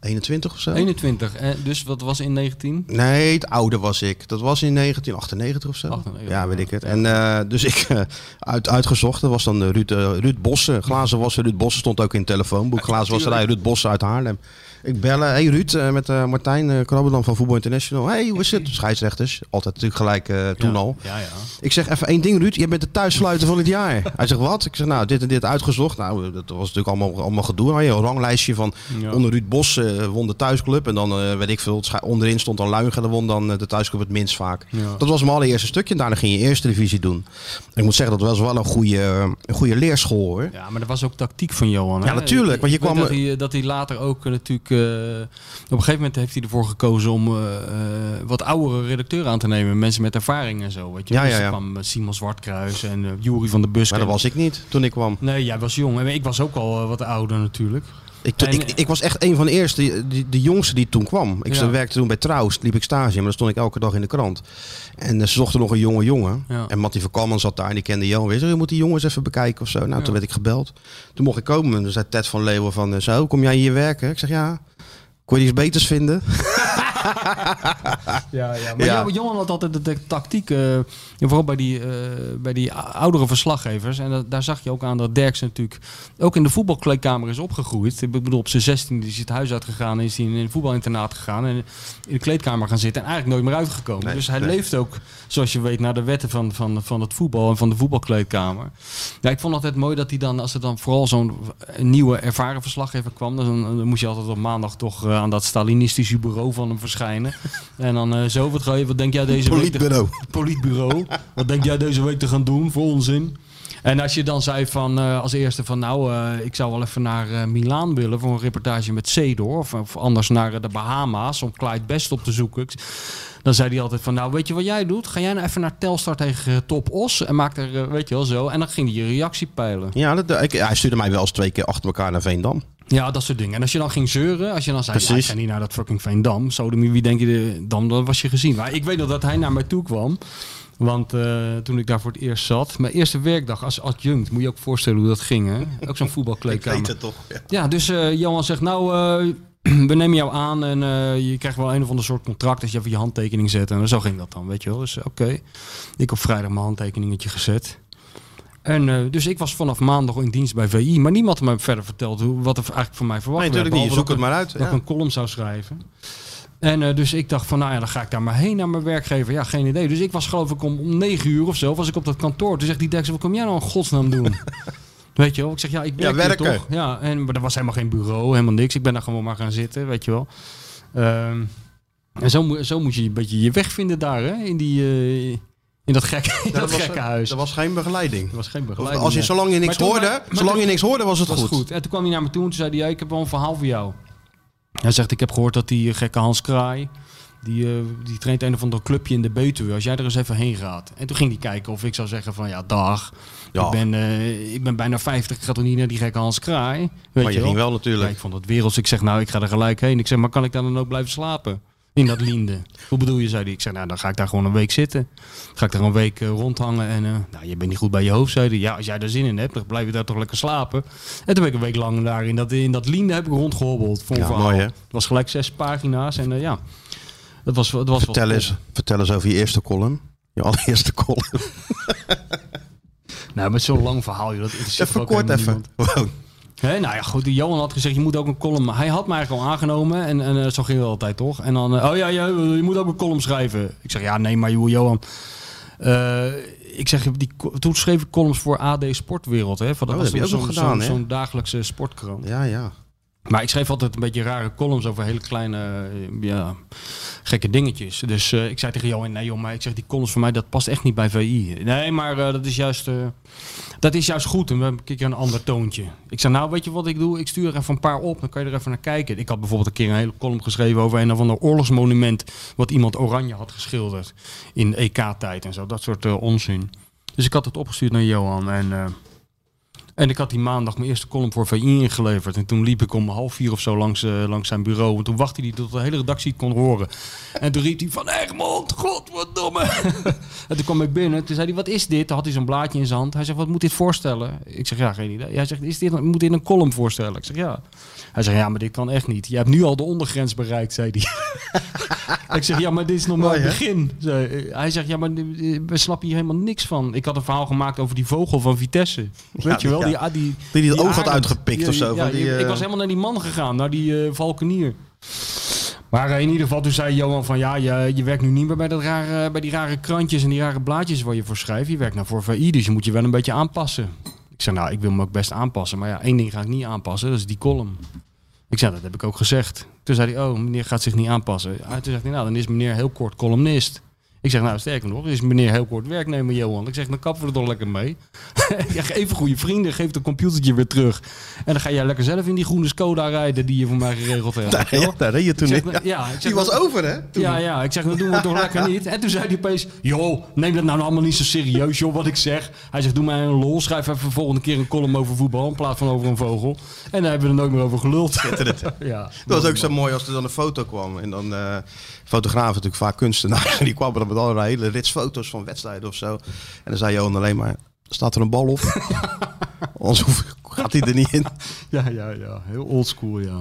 B: 21 of zo?
C: 21. Eh, dus wat was in 19?
B: Nee, het oude was ik. Dat was in 1998 of zo.
C: 98,
B: ja, weet ik het. En eh, dus ik eh, uit, uitgezocht. Dat was dan Ruud, eh, Ruud Bossen. Glazen was Ruud Bossen stond ook in het telefoonboek. Glazen was er Ruud Bossen uit Haarlem. Ik bellen. Hey Ruud, eh, met eh, Martijn uh, van Voetbal International. Hey, hoe is het? Scheidsrechters. Altijd natuurlijk gelijk eh, toen
C: ja.
B: al.
C: Ja, ja.
B: Ik zeg even één ding, Ruud. Je bent de thuissluiter van het jaar. [laughs] Hij zegt, wat? Ik zeg, nou, dit en dit uitgezocht. Nou, dat was natuurlijk allemaal, allemaal gedoe. Nou, een ranglijstje van onder Ruud Bos eh, won de thuisclub. En dan, eh, weet ik veel, onderin stond dan Luigen. Dan won dan eh, de thuisclub het minst vaak. Dat was mijn allereerste stukje. En daarna ging je eerste divisie doen. En ik moet zeggen, dat was wel een goede, eh, een goede leerschool, hoor.
C: Ja, maar er was ook tactiek van Johan. hè?
B: Ja, natuurlijk, want je kwam-
C: Dat hij, dat hij later ook eh, natuurlijk... eh, op een gegeven moment heeft hij ervoor gekozen om eh, eh, wat oudere redacteuren aan te nemen. Mensen met ervaring en zo. Weet je?
B: Ja,
C: Dus
B: ja, ja.
C: kwam Simon Zwartkruis en Jury van de Bus.
B: Maar dat was ik niet toen ik kwam.
C: Nee, jij was jong. En ik was ook al wat ouder natuurlijk.
B: Ik,
C: En-
B: ik, ik was echt een van de eerste, die, de jongste die toen kwam. Ik
C: Ja.
B: werkte toen bij Trouws, liep ik stage, maar dan stond ik elke dag in de krant. En ze zochten nog een jonge jongen.
C: Ja.
B: En Mattie van Kalman zat daar en die kende Johan weer. Zei, Je moet die jongens even bekijken of zo. Nou, toen werd ik gebeld. Toen mocht ik komen en toen zei Ted van Leeuwen van... eh, Zo, kom jij hier werken? Ik zeg, ja. Kon je iets beters vinden? [laughs]
C: Ja, ja. Maar
B: Ja.
C: Jo- Johan had altijd de, de tactiek, eh, vooral bij die, eh, bij die oudere verslaggevers. En dat- daar zag je ook aan dat Derks natuurlijk ook in de voetbalkleedkamer is opgegroeid. Ik bedoel, op zijn 16 is hij het huis uitgegaan en is hij in een voetbalinternaat gegaan. En in de kleedkamer gaan zitten en eigenlijk nooit meer uitgekomen.
B: Nee,
C: dus hij
B: nee.
C: leeft ook, zoals je weet, naar de wetten van, van, van het voetbal en van de voetbalkleedkamer. Ja, ik vond het altijd mooi dat hij dan, als er dan vooral zo'n nieuwe ervaren verslaggever kwam, dan, dan moest je altijd op maandag toch eh, aan dat Stalinistische bureau van hem verschijnen. En dan eh, zo, wat, ga je, wat denk jij deze week... te- [laughs]
B: Politbureau.
C: Wat denk jij deze week te gaan doen voor onzin? En als je dan zei van eh, als eerste van nou, eh, ik zou wel even naar eh Milaan willen voor een reportage met Cedor. Of, of anders naar de Bahama's om Clyde Best op te zoeken. Dan zei hij altijd van nou, weet je wat jij doet? Ga jij nou even naar Telstar tegen Top Os en maak er, weet je wel zo. En dan ging hij je reactie peilen.
B: Ja, dat, ik, hij stuurde mij wel eens twee keer achter elkaar naar Veendam.
C: Ja, dat soort dingen. En als je dan ging zeuren, als je dan zei, ja, ik ga niet naar dat fucking Veendam. Sodemie, wie denk je, de, dan, dan was je gezien. Maar ik weet nog dat hij naar mij toe kwam. Want eh, toen ik daar voor het eerst zat, mijn eerste werkdag als adjunct, moet je ook voorstellen hoe dat ging. Hè? [laughs] Ook zo'n voetbalkleedkamer.
B: toch. Ja.
C: Ja, dus eh, Johan zegt, nou, eh, [clears throat] we nemen jou aan en je krijgt wel een of ander soort contract als je even je handtekening zet. En zo ging dat dan, weet je wel. Dus oké, ik op vrijdag mijn handtekeningetje gezet. En eh, dus ik was vanaf maandag in dienst bij VI, maar niemand had me verder verteld hoe, wat er eigenlijk van mij verwacht
B: Nee,
C: werd.
B: natuurlijk niet. Zoek het maar uit.
C: Dat ik een column zou schrijven. En eh, dus ik dacht van, nou ja, dan ga ik daar maar heen naar mijn werkgever. Ja, geen idee. Dus ik was geloof ik om, om 9 uur of zo, was ik op dat kantoor. Toen zegt die Dex, wat kom jij nou in godsnaam doen? [laughs] Weet je wel? Ik zeg, ja, ik werk
B: Ja, werken.
C: toch? Ja, en, maar er was helemaal geen bureau, helemaal niks. Ik ben daar gewoon maar gaan zitten, weet je wel. Ehm, en zo, moet- zo moet je een beetje je weg vinden daar, hè? In, die, eh, in dat gekke, in
B: Ja,
C: dat
B: was,
C: gekke huis.
B: Er was geen begeleiding.
C: Er was geen begeleiding.
B: als je, zolang je niks hoorde,
C: maar- maar
B: zolang
C: toen-
B: je niks hoorde, was het
C: Dat was
B: goed.
C: goed. En toen kwam hij naar me toe en toen zei hij, ja, ik heb wel een verhaal voor jou. Hij zegt, ik heb gehoord dat die gekke Hans Kraai, die, eh, die traint een of ander clubje in de Betuwe. Als jij er eens even heen gaat. En toen ging hij kijken of ik zou zeggen van, ja, dag.
B: Ja.
C: Ik, ben, eh, ik ben bijna 50, ik ga toch niet naar die gekke Hans Kraai? Weet
B: Maar je ging wel natuurlijk.
C: Ja, ik vond het werelds. Ik zeg, nou, ik ga er gelijk heen. Ik zeg, maar kan ik daar dan ook blijven slapen? In dat Linde. Hoe bedoel je, zei hij. Ik zeg, nou, dan ga ik daar gewoon een week zitten. Ga ik daar een week eh, rondhangen. En, eh, nou, je bent niet goed bij je hoofd, zei hij. Ja, als jij daar zin in hebt, dan blijf je daar toch lekker slapen. En toen ben ik een week lang daar in dat, in dat Linde heb ik rondgehobbeld. Voor
B: Ja, mooi, hè?
C: Het was gelijk zes pagina's. En eh, ja, dat was, dat was
B: Vertel eens, vertel eens over je eerste column. Je allereerste column. [laughs]
C: Nou, met zo'n lang verhaal, joh, dat
B: Even kort even. Wow.
C: Hè, nou ja, goed. Johan had gezegd, je moet ook een column... Hij had me eigenlijk al aangenomen en, en eh, zo ging het altijd, toch? En dan, eh, oh ja, ja, je moet ook een column schrijven. Ik zeg, ja, nee, maar joh, Johan... eh, ik zeg, die, toen schreef ik columns voor AD Sportwereld. Hè, van,
B: Oh,
C: was
B: dat heb je ook nog gedaan?
C: Zo'n dagelijkse sportkrant.
B: Ja, ja.
C: Maar ik schreef altijd een beetje rare columns over hele kleine, eh, ja, gekke dingetjes. Dus eh, ik zei tegen Johan, nee joh, maar ik zeg, die columns voor mij, dat past echt niet bij VI. Nee, maar eh, dat is juist... dat is juist goed. En we hebben een een ander toontje. Ik zei, nou weet je wat ik doe? Ik stuur er even een paar op. Dan kan je er even naar kijken. Ik had bijvoorbeeld een keer een hele column geschreven over een of ander oorlogsmonument. Wat iemand oranje had geschilderd. In EK-tijd en zo. Dat soort onzin. Dus ik had het opgestuurd naar Johan. En, en ik had die maandag mijn eerste column voor VI ingeleverd. En toen liep ik om half vier of zo langs, eh, langs zijn bureau. En toen wachtte hij tot de hele redactie het kon horen. En toen riep hij van Egmond, godverdomme. [laughs] en toen kwam ik binnen. Toen zei hij, wat is dit? Toen had hij zo'n blaadje in zijn hand. Hij zegt, wat moet dit voorstellen? Ik zeg, ja, geen idee. Hij zegt, is dit, moet dit een column voorstellen? Ik zeg, ja. Hij zegt, ja, maar dit kan echt niet. Je hebt nu al de ondergrens bereikt, zei hij. [laughs] ik zeg, ja, maar dit is nog maar het begin. Zei- Hij zegt, ja, maar eh, we snappen hier helemaal niks van. Ik had een verhaal gemaakt over die vogel van Vitesse. Weet je wel?
B: ja.
C: Die, die,
B: Die die het oog had uitgepikt
C: Ja,
B: of zo. van die,
C: ik
B: eh,
C: was helemaal naar die man gegaan, naar die eh, valkenier. Maar eh, in ieder geval, toen zei Johan van ja, je, je werkt nu niet meer bij, dat rare, bij die rare krantjes en die rare blaadjes waar je voor schrijft. Je werkt nou voor VI, dus je moet je wel een beetje aanpassen. Ik zei nou, ik wil me ook best aanpassen. Maar ja, één ding ga ik niet aanpassen, dat is die column. Ik zei, dat heb ik ook gezegd. Toen zei hij, oh, meneer gaat zich niet aanpassen. Ah, toen zegt hij, nou, dan is meneer heel kort columnist. Ik zeg, nou, sterker nog, is meneer heel kort werknemer, Johan. Ik zeg, dan kappen we er toch lekker mee. [laughs] ja, even goede vrienden, geef het computertje weer terug. En dan ga jij lekker zelf in die groene Skoda rijden die je voor mij geregeld hebt.
B: Daar, ja, daar reed je toen
C: Ik zeg,
B: in.
C: nou, ja, ik zeg,
B: Die was
C: nou-
B: over, hè? Toen.
C: ja, ja, ik zeg, dat doen we toch [laughs] lekker niet. En toen zei hij opeens, joh, neem dat nou allemaal niet zo serieus, joh, wat ik zeg. Hij zegt, doe mij een lol, schrijf even volgende keer een column over voetbal in plaats van over een vogel. En daar hebben we er nooit meer over geluld. [laughs] ja,
B: Dat was ook zo mooi als er dan een foto kwam. En dan eh fotografen natuurlijk vaak kunstenaars. [laughs] Die kwamen dan met allerlei hele rits foto's van wedstrijden of zo. En dan zei Johan alleen maar, staat er een bal op? [laughs] Anders hoef- gaat hij er niet in.
C: Ja, ja, ja, heel oldschool, ja.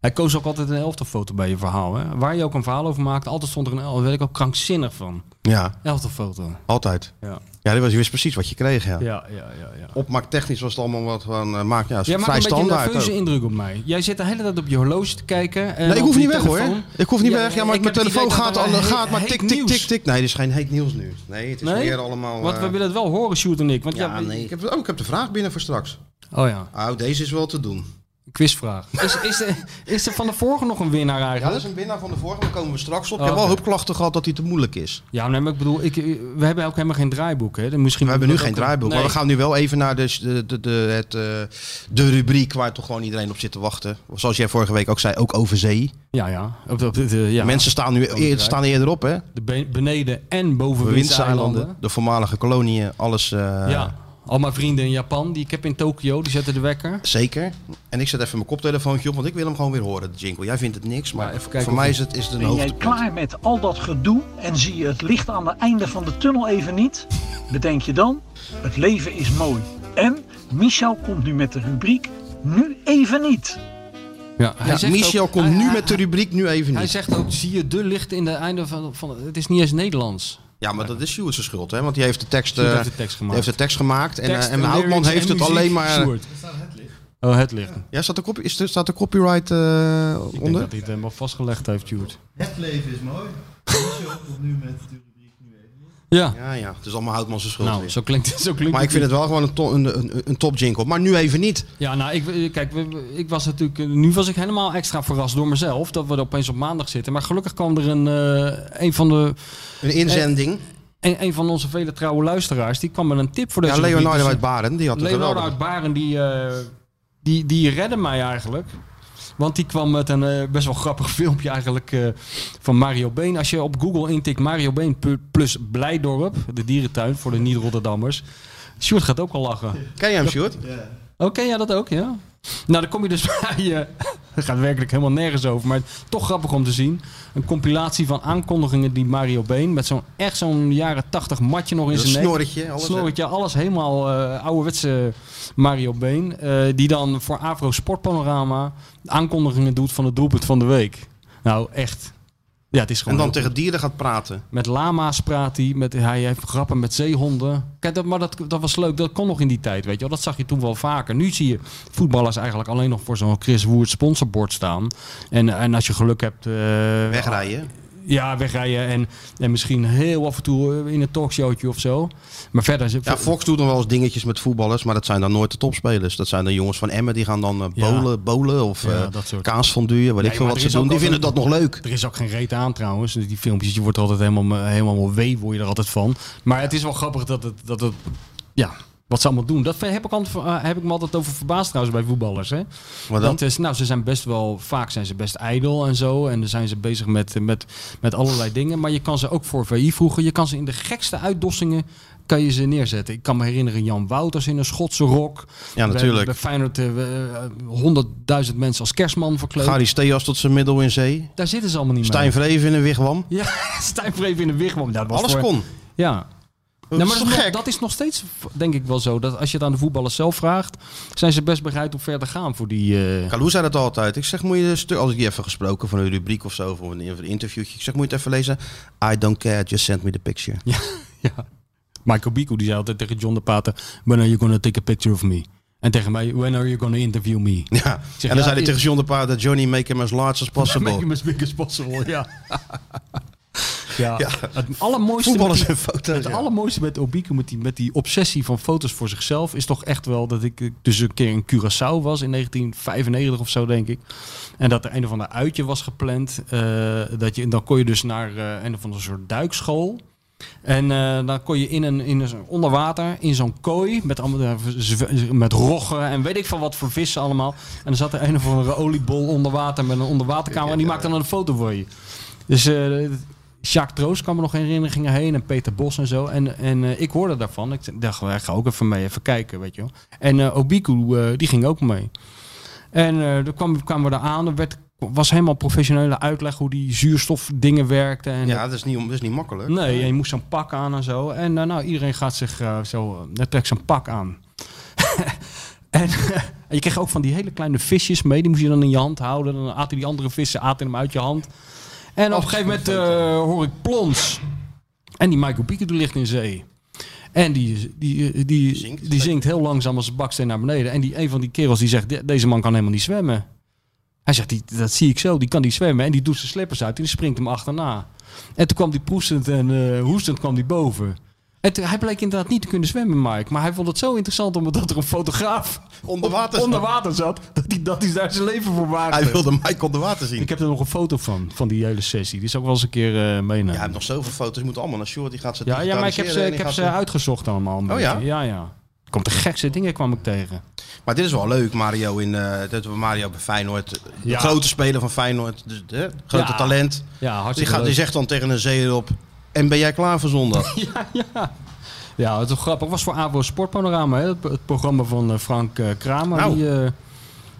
C: Hij koos ook altijd een elftalfoto bij je verhaal, hè. Waar je ook een verhaal over maakt, altijd stond er een elftal. Daar werd ik ook krankzinnig van.
B: Ja,
C: Elftalfoto.
B: altijd.
C: Ja,
B: Ja, die was, je wist precies wat je kreeg, ja.
C: ja, ja, ja. ja.
B: Opmaaktechnisch was het allemaal wat van uh, maak, ja,
C: Jij maakt een beetje een
B: standaard.
C: nerveuze
B: ook.
C: indruk op mij. Jij zit de hele tijd op je horloge te kijken. En
B: Nee, ik hoef niet weg hoor. Ik hoef niet
C: Ja,
B: weg. Ja, maar mijn telefoon gaat, al, gaat maar tik, tik, tik, tik. Nee, dit is geen heet nieuws nu. Nee, het is
C: Nee?
B: meer allemaal...
C: Want
B: eh,
C: we willen het wel horen, Sjoerd en ik. Want ja,
B: ja, nee. Ik heb, oh, ik heb de vraag binnen voor straks.
C: Oh ja,
B: Oh, deze is wel te doen.
C: Quizvraag. Is, is, er, is er van de vorige nog een winnaar
B: Ja, dat
C: eigenlijk?
B: is een winnaar van de vorige, daar komen we straks op.
C: Oh,
B: ik heb wel
C: oké.
B: hulpklachten gehad dat hij te moeilijk is.
C: Ja, nee, maar ik bedoel, ik, we hebben ook helemaal geen draaiboek. Hè? Dan Misschien
B: We hebben nu geen draaiboek, maar we gaan nu wel even naar de, de, de, de, het, eh, de rubriek waar toch gewoon iedereen op zit te wachten. Zoals jij vorige week ook zei, ook over zee.
C: Ja, ja. Op, op, de- de- ja.
B: Mensen staan nu eer, staan eerder op, hè?
C: De be- beneden- en bovenwindseilanden.
B: Bewindseilanden, de voormalige koloniën, alles eh,
C: Ja. Al mijn vrienden in Japan, die ik heb in Tokio, die zetten de wekker.
B: zeker. En ik zet even mijn koptelefoontje op, want ik wil hem gewoon weer horen, de jingle. Jij vindt het niks, maar
C: Ja, even kijken
B: voor mij is het, is het een
F: Ben jij klaar met al dat gedoe en zie je het licht aan het einde van de tunnel even niet? Bedenk je dan, het leven is mooi. En Michel komt nu met de rubriek Nu even niet.
C: Ja, hij
B: Ja,
C: zegt
B: Michel
C: ook-
B: komt
C: hij-
B: nu
C: hij-
B: met de rubriek, nu even
C: Hij
B: niet.
C: zegt ook, zie je de licht in de einde van, van... Het is niet eens Nederlands.
B: Ja, maar dat is Sjoerd schuld, hè? Want die heeft de tekst,
C: Sjoerd
B: eh,
C: heeft de tekst gemaakt.
B: heeft de tekst gemaakt. En,
C: Tekst
B: eh, en
C: en
B: Houtman heeft
C: en
B: het
C: muziek,
B: alleen maar...
C: Sjoerd. Oh, het licht.
B: Ja, staat er, copy, is staat er copyright eh,
C: Ik denk
B: onder?
C: dat hij het helemaal vastgelegd heeft, Sjoerd.
G: Het leven is mooi. [laughs] Komt nu met de rubriek nu even niet.
C: Ja.
B: Ja, ja. Het is allemaal Houtman zijn schuld
C: Nou,
B: weer.
C: zo klinkt, [laughs] zo klinkt
B: Maar ik vind het wel gewoon een, to- een, een, een top jingle. Maar nu even niet.
C: Ja, nou, ik, kijk, we- we- ik was natuurlijk, nu was ik helemaal extra verrast door mezelf dat we er opeens op maandag zitten. Maar gelukkig kwam er een, eh, een van de,
B: Een inzending.
C: een, een van onze vele trouwe luisteraars, die kwam met een tip voor deze
B: ja. Leonardo uit Baren, die had het
C: Leonardo uit Baren, die, eh, die, die redde mij eigenlijk. Want die kwam met een eh, best wel grappig [laughs] filmpje eigenlijk eh, van Mario Been. Als je op Google intikt Mario Been plus Blijdorp, de dierentuin voor de niet-Rotterdammers. Sjoerd gaat ook al lachen.
B: Ken je hem, Sjoerd?
G: Ja.
C: Oké, ja, dat ook, ja. Nou, dan kom je dus [laughs] bij... eh het gaat werkelijk helemaal nergens over, maar toch grappig om te zien. Een compilatie van aankondigingen die Mario Been... met zo'n echt zo'n jaren tachtig matje nog in zijn nek...
B: snorretje. Alles?
C: Snorretje, alles helemaal eh ouderwetse Mario Been. eh, die dan voor Avro Sportpanorama aankondigingen doet van het doelpunt van de week. Nou, echt. Ja, het is
B: En
C: gewoon...
B: dan
C: heel
B: tegen dieren gaat praten.
C: met lama's praat hij. Met, hij heeft grappen met zeehonden. Kijk, dat, maar dat, dat was leuk. Dat kon nog in die tijd, weet je wel. Dat zag je toen wel vaker. Nu zie je voetballers eigenlijk alleen nog voor zo'n Chris Woert sponsorbord staan. En, en als je geluk hebt... eh,
B: Wegrijden.
C: Ja, wegrijden. En, en misschien heel af en toe eh, in een talkshowtje of zo. Maar verder...
B: Ja, Fox doet nog wel eens dingetjes met voetballers, maar dat zijn dan nooit de topspelers. Dat zijn de jongens van Emmen, die gaan dan eh,
C: Ja.
B: bolen, bolen of
C: Ja,
B: eh
C: dat soort.
B: kaasfondue, weet ik veel wat ze doen. Die vinden dat nog leuk.
C: Er is ook geen reet aan trouwens. Dus die filmpjes, je wordt er altijd helemaal, helemaal wee, word je er altijd van. Maar het is wel grappig dat het, dat het ja, wat ze allemaal doen. Dat heb ik, altijd, eh, heb ik me altijd over verbaasd trouwens bij voetballers. Hè? Dat is, nou, ze zijn best wel, vaak zijn ze best ijdel en zo. En dan zijn ze bezig met, met, met allerlei dingen. Maar je kan ze ook voor VI vroegen. Je kan ze in de gekste uitdossingen kan je ze neerzetten. Ik kan me herinneren Jan Wouters in een Schotse rok.
B: Ja, natuurlijk.
C: Bij Feyenoord honderdduizend mensen als kerstman verkleed.
B: Gary Steas tot zijn middel in zee.
C: Daar zitten ze allemaal niet
B: Stijn
C: mee.
B: Vreven in een wigwam.
C: Ja, Stijn Vreven in een wigwam. [laughs] Dat was
B: Alles
C: voor-
B: kon.
C: Ja.
B: Dat
C: Nou,
B: is
C: maar dat, is
B: gek?
C: nog, dat is nog steeds, denk ik wel zo. Dat als je het aan de voetballers zelf vraagt, zijn ze best bereid om verder te gaan voor die...
B: Kalou zei dat altijd. Ik zeg, moet je een stuk, als ik die even gesproken van een rubriek of zo, voor een, een interviewtje. Ik zeg, moet je het even lezen? I don't care, just send me the picture.
C: ja. [laughs] Michael Bico die zei altijd tegen John de Pater, when are you gonna take a picture of me? En tegen mij, when are you gonna interview me?
B: Ja.
C: zeg,
B: en dan
C: ja,
B: zei hij tegen John de dat Johnny make him as large as possible. [laughs]
C: Make him as big as possible, ja. [laughs] ja. Het allermooiste
B: Voetballers en foto's.
C: Het
B: ja.
C: allermooiste met Obiku, met die, met die obsessie van foto's voor zichzelf, is toch echt wel dat ik dus een keer in Curaçao was in 1995 of zo, denk ik. En dat er een of ander uitje was gepland. eh, dat je, dan kon je dus naar eh, een of andere soort duikschool. En eh, dan kon je in een, in een onder water, in zo'n kooi, met, allemaal, met roggen en weet ik van wat voor vissen allemaal. En dan zat er een of andere oliebol onder water met een onderwaterkamer. En die maakte dan een foto voor je. Dus eh Jacques Troost kwam er nog herinneren, gingen heen. En Peter Bos en zo. En, en eh, ik hoorde daarvan. Ik dacht, ik ga ook even mee, even kijken, weet je wel. En eh Obiku, eh, die ging ook mee. En kwam, kwamen we daar aan. Er werd, was helemaal professionele uitleg hoe die zuurstofdingen werkten. En
B: Ja, dat is, niet, dat is niet makkelijk.
C: Nee, en je moest zo'n pak aan en zo. En nou, iedereen gaat zich zo, uh, trekt zo'n pak aan. [laughs] en en je kreeg ook van die hele kleine visjes mee. Die moest je dan in je hand houden. Dan aten die andere vissen aten hem uit je hand. En op een gegeven moment eh, hoor ik plons. En die Michael die ligt in zee. En die, die, die, die,
B: Zinkt.
C: heel langzaam als een baksteen naar beneden. En die, een van die kerels die zegt, "De- deze man kan helemaal niet zwemmen. Hij zegt, die, dat zie ik zo, die kan niet zwemmen. En die doet zijn slippers uit en die springt hem achterna. En toen kwam die proestend en eh, hoestend kwam die boven. Hij bleek inderdaad niet te kunnen zwemmen, Mike. Maar hij vond het zo interessant omdat er een fotograaf
B: Onder water.
C: onder water zat. Dat hij, dat hij daar zijn leven voor waagde.
B: Hij wilde Mike onder water zien.
C: Ik heb er nog een foto van, van die hele sessie. Die zou ik wel eens een keer eh meenemen.
B: Ja, hij
C: Ja,
B: heeft nog zoveel foto's. Die moeten allemaal naar Short. Die gaat ze
C: ja, maar ik heb ze, ik
B: die
C: heb ze uitgezocht allemaal.
B: Oh ja?
C: Ja, ja. Komt de gekste dingen kwam ik tegen.
B: Maar dit is wel leuk, Mario. In, eh, dat we Mario bij Feyenoord. De
C: Ja.
B: grote speler van Feyenoord. Grote
C: Ja.
B: talent.
C: Ja,
B: Die,
C: hartstikke
B: gaat, die zegt dan tegen een zee erop. En ben jij klaar voor zondag? [laughs]
C: Ja, het is grappig. Het was voor AVO Sportpanorama, hè? Het, het programma van eh, Frank eh, Kramer.
B: Nou.
C: die, eh,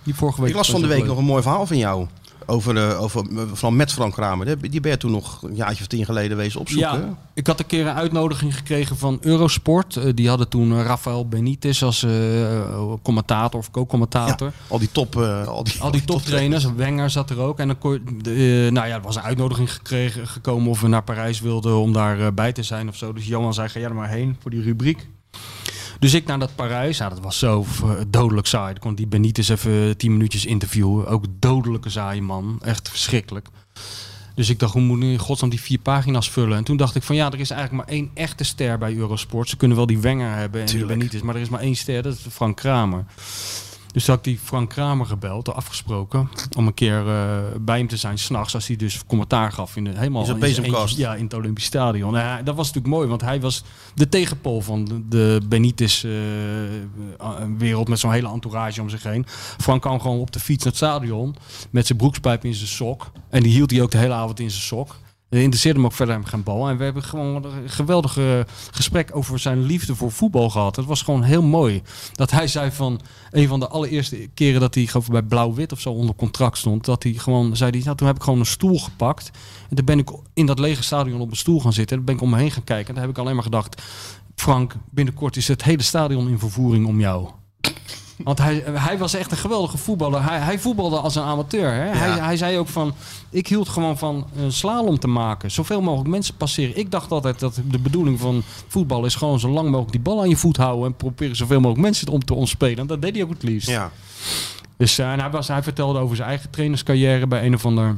C: die vorige week
B: Ik las van de week nog een mooi verhaal van jou. Over, eh, over van met Frank Kramer. Die- ben je toen nog een jaartje of tien geleden wezen opzoeken.
C: Ja, ik had een keer een uitnodiging gekregen van Eurosport. Eh, die hadden toen eh, Rafael Benitez als commentator of co-commentator.
B: Al die top, al die,
C: Al die [laughs] toptrainers, Wenger zat er ook. En dan kon, nou ja, er was een uitnodiging gekregen, gekomen of we naar Parijs wilden om daar eh, bij te zijn of zo. Dus Johan zei, ga jij er maar heen voor die rubriek. Dus ik naar dat Parijs. Dat was zo dodelijk saai. Dan kon die Benitez even tien minuutjes interviewen. Ook dodelijke saai man. Echt verschrikkelijk. Dus ik dacht, hoe moet ik in godsnaam die vier pagina's vullen? En toen dacht ik van ja, er is eigenlijk maar één echte ster bij Eurosport. Ze kunnen wel die Wenger hebben en
B: Tuurlijk.
C: die Benitez, maar er is maar één ster, dat is Frank Kramer. Dus toen had ik die Frank Kramer gebeld, afgesproken, om een keer eh, bij hem te zijn s'nachts, als hij dus commentaar gaf in de helemaal
B: In bezemkast.
C: Ja, in het Olympisch Stadion. En hij- dat was natuurlijk mooi, want hij was de tegenpool van de, de Benitez-wereld met zo'n hele entourage om zich heen. Frank kwam gewoon op de fiets naar het stadion met zijn broekspijp in zijn sok. En die hield hij ook de hele avond in zijn sok. Dat interesseerde me ook verder geen bal. En we hebben gewoon een geweldig eh, gesprek over zijn liefde voor voetbal gehad. Het was gewoon heel mooi. Dat hij zei van een van de allereerste keren dat hij geloof bij Blauw-Wit of zo onder contract stond. Dat hij gewoon zei, hij, nou, toen heb ik gewoon een stoel gepakt. En toen ben ik in dat lege stadion op een stoel gaan zitten. En toen ben ik om me heen gaan kijken. En daar heb ik alleen maar gedacht, Frank, binnenkort is het hele stadion in vervoering om jou. Want hij, hij was echt een geweldige voetballer. Hij, hij voetbalde als een amateur. Hè? Hij, hij zei ook van, ik hield gewoon van een slalom te maken. Zoveel mogelijk mensen passeren. Ik dacht altijd dat de bedoeling van voetbal is gewoon zo lang mogelijk die bal aan je voet houden. En proberen zoveel mogelijk mensen om te ontspelen. En dat deed hij ook het liefst.
B: Ja.
C: Dus eh, en hij, was, hij vertelde over zijn eigen trainerscarrière bij een of ander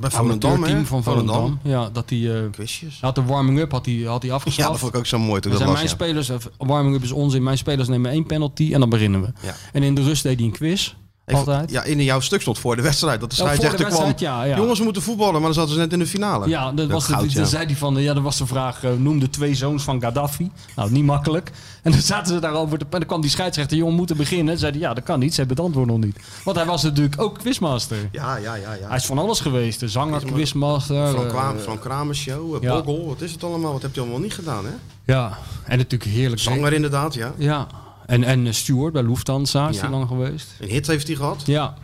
B: Bij Volendam,
C: team van
B: Volendam.
C: Volendam. Ja, dat hij... eh,
B: Quizjes.
C: had de warming-up had hij, had hij afgeschaft.
B: Ja, dat vond ik ook zo mooi toen dat
C: zijn
B: was.
C: mijn
B: ja.
C: spelers, eh, warming-up is onzin. Mijn spelers nemen één penalty en dan beginnen we.
B: Ja.
C: En in de rust deed hij een quiz. Altijd.
B: Ja, in jouw stuk stond voor de wedstrijd. Dat de
C: Ja, de
B: scheidsrechter kwam.
C: wedstrijd, ja, ja.
B: Jongens, we moeten voetballen, maar dan zaten ze net in de finale.
C: Ja, dat was
B: goud,
C: de, dan zei hij van, eh, ja, dat was de vraag, eh, noem de twee zoons van Gaddafi. Nou, niet makkelijk. En dan zaten ze daarover, te, en dan kwam die scheidsrechter, jongen, moeten beginnen. En zei hij, ja, dat kan niet, ze hebben het antwoord nog niet. Want hij was natuurlijk ook quizmaster.
B: Ja, ja, ja. ja.
C: Hij is van alles geweest, de zanger, quizmaster.
B: Frank,
C: eh,
B: Frank Kramer show, uh. Boggel, wat is het allemaal? Wat heb je allemaal niet gedaan, hè?
C: Ja, en natuurlijk heerlijk.
B: Zanger inderdaad, ja.
C: Ja, en, en Stuart bij Lufthansa is
B: Ja.
C: hij lang geweest.
B: Een hit heeft hij gehad.
C: Ja,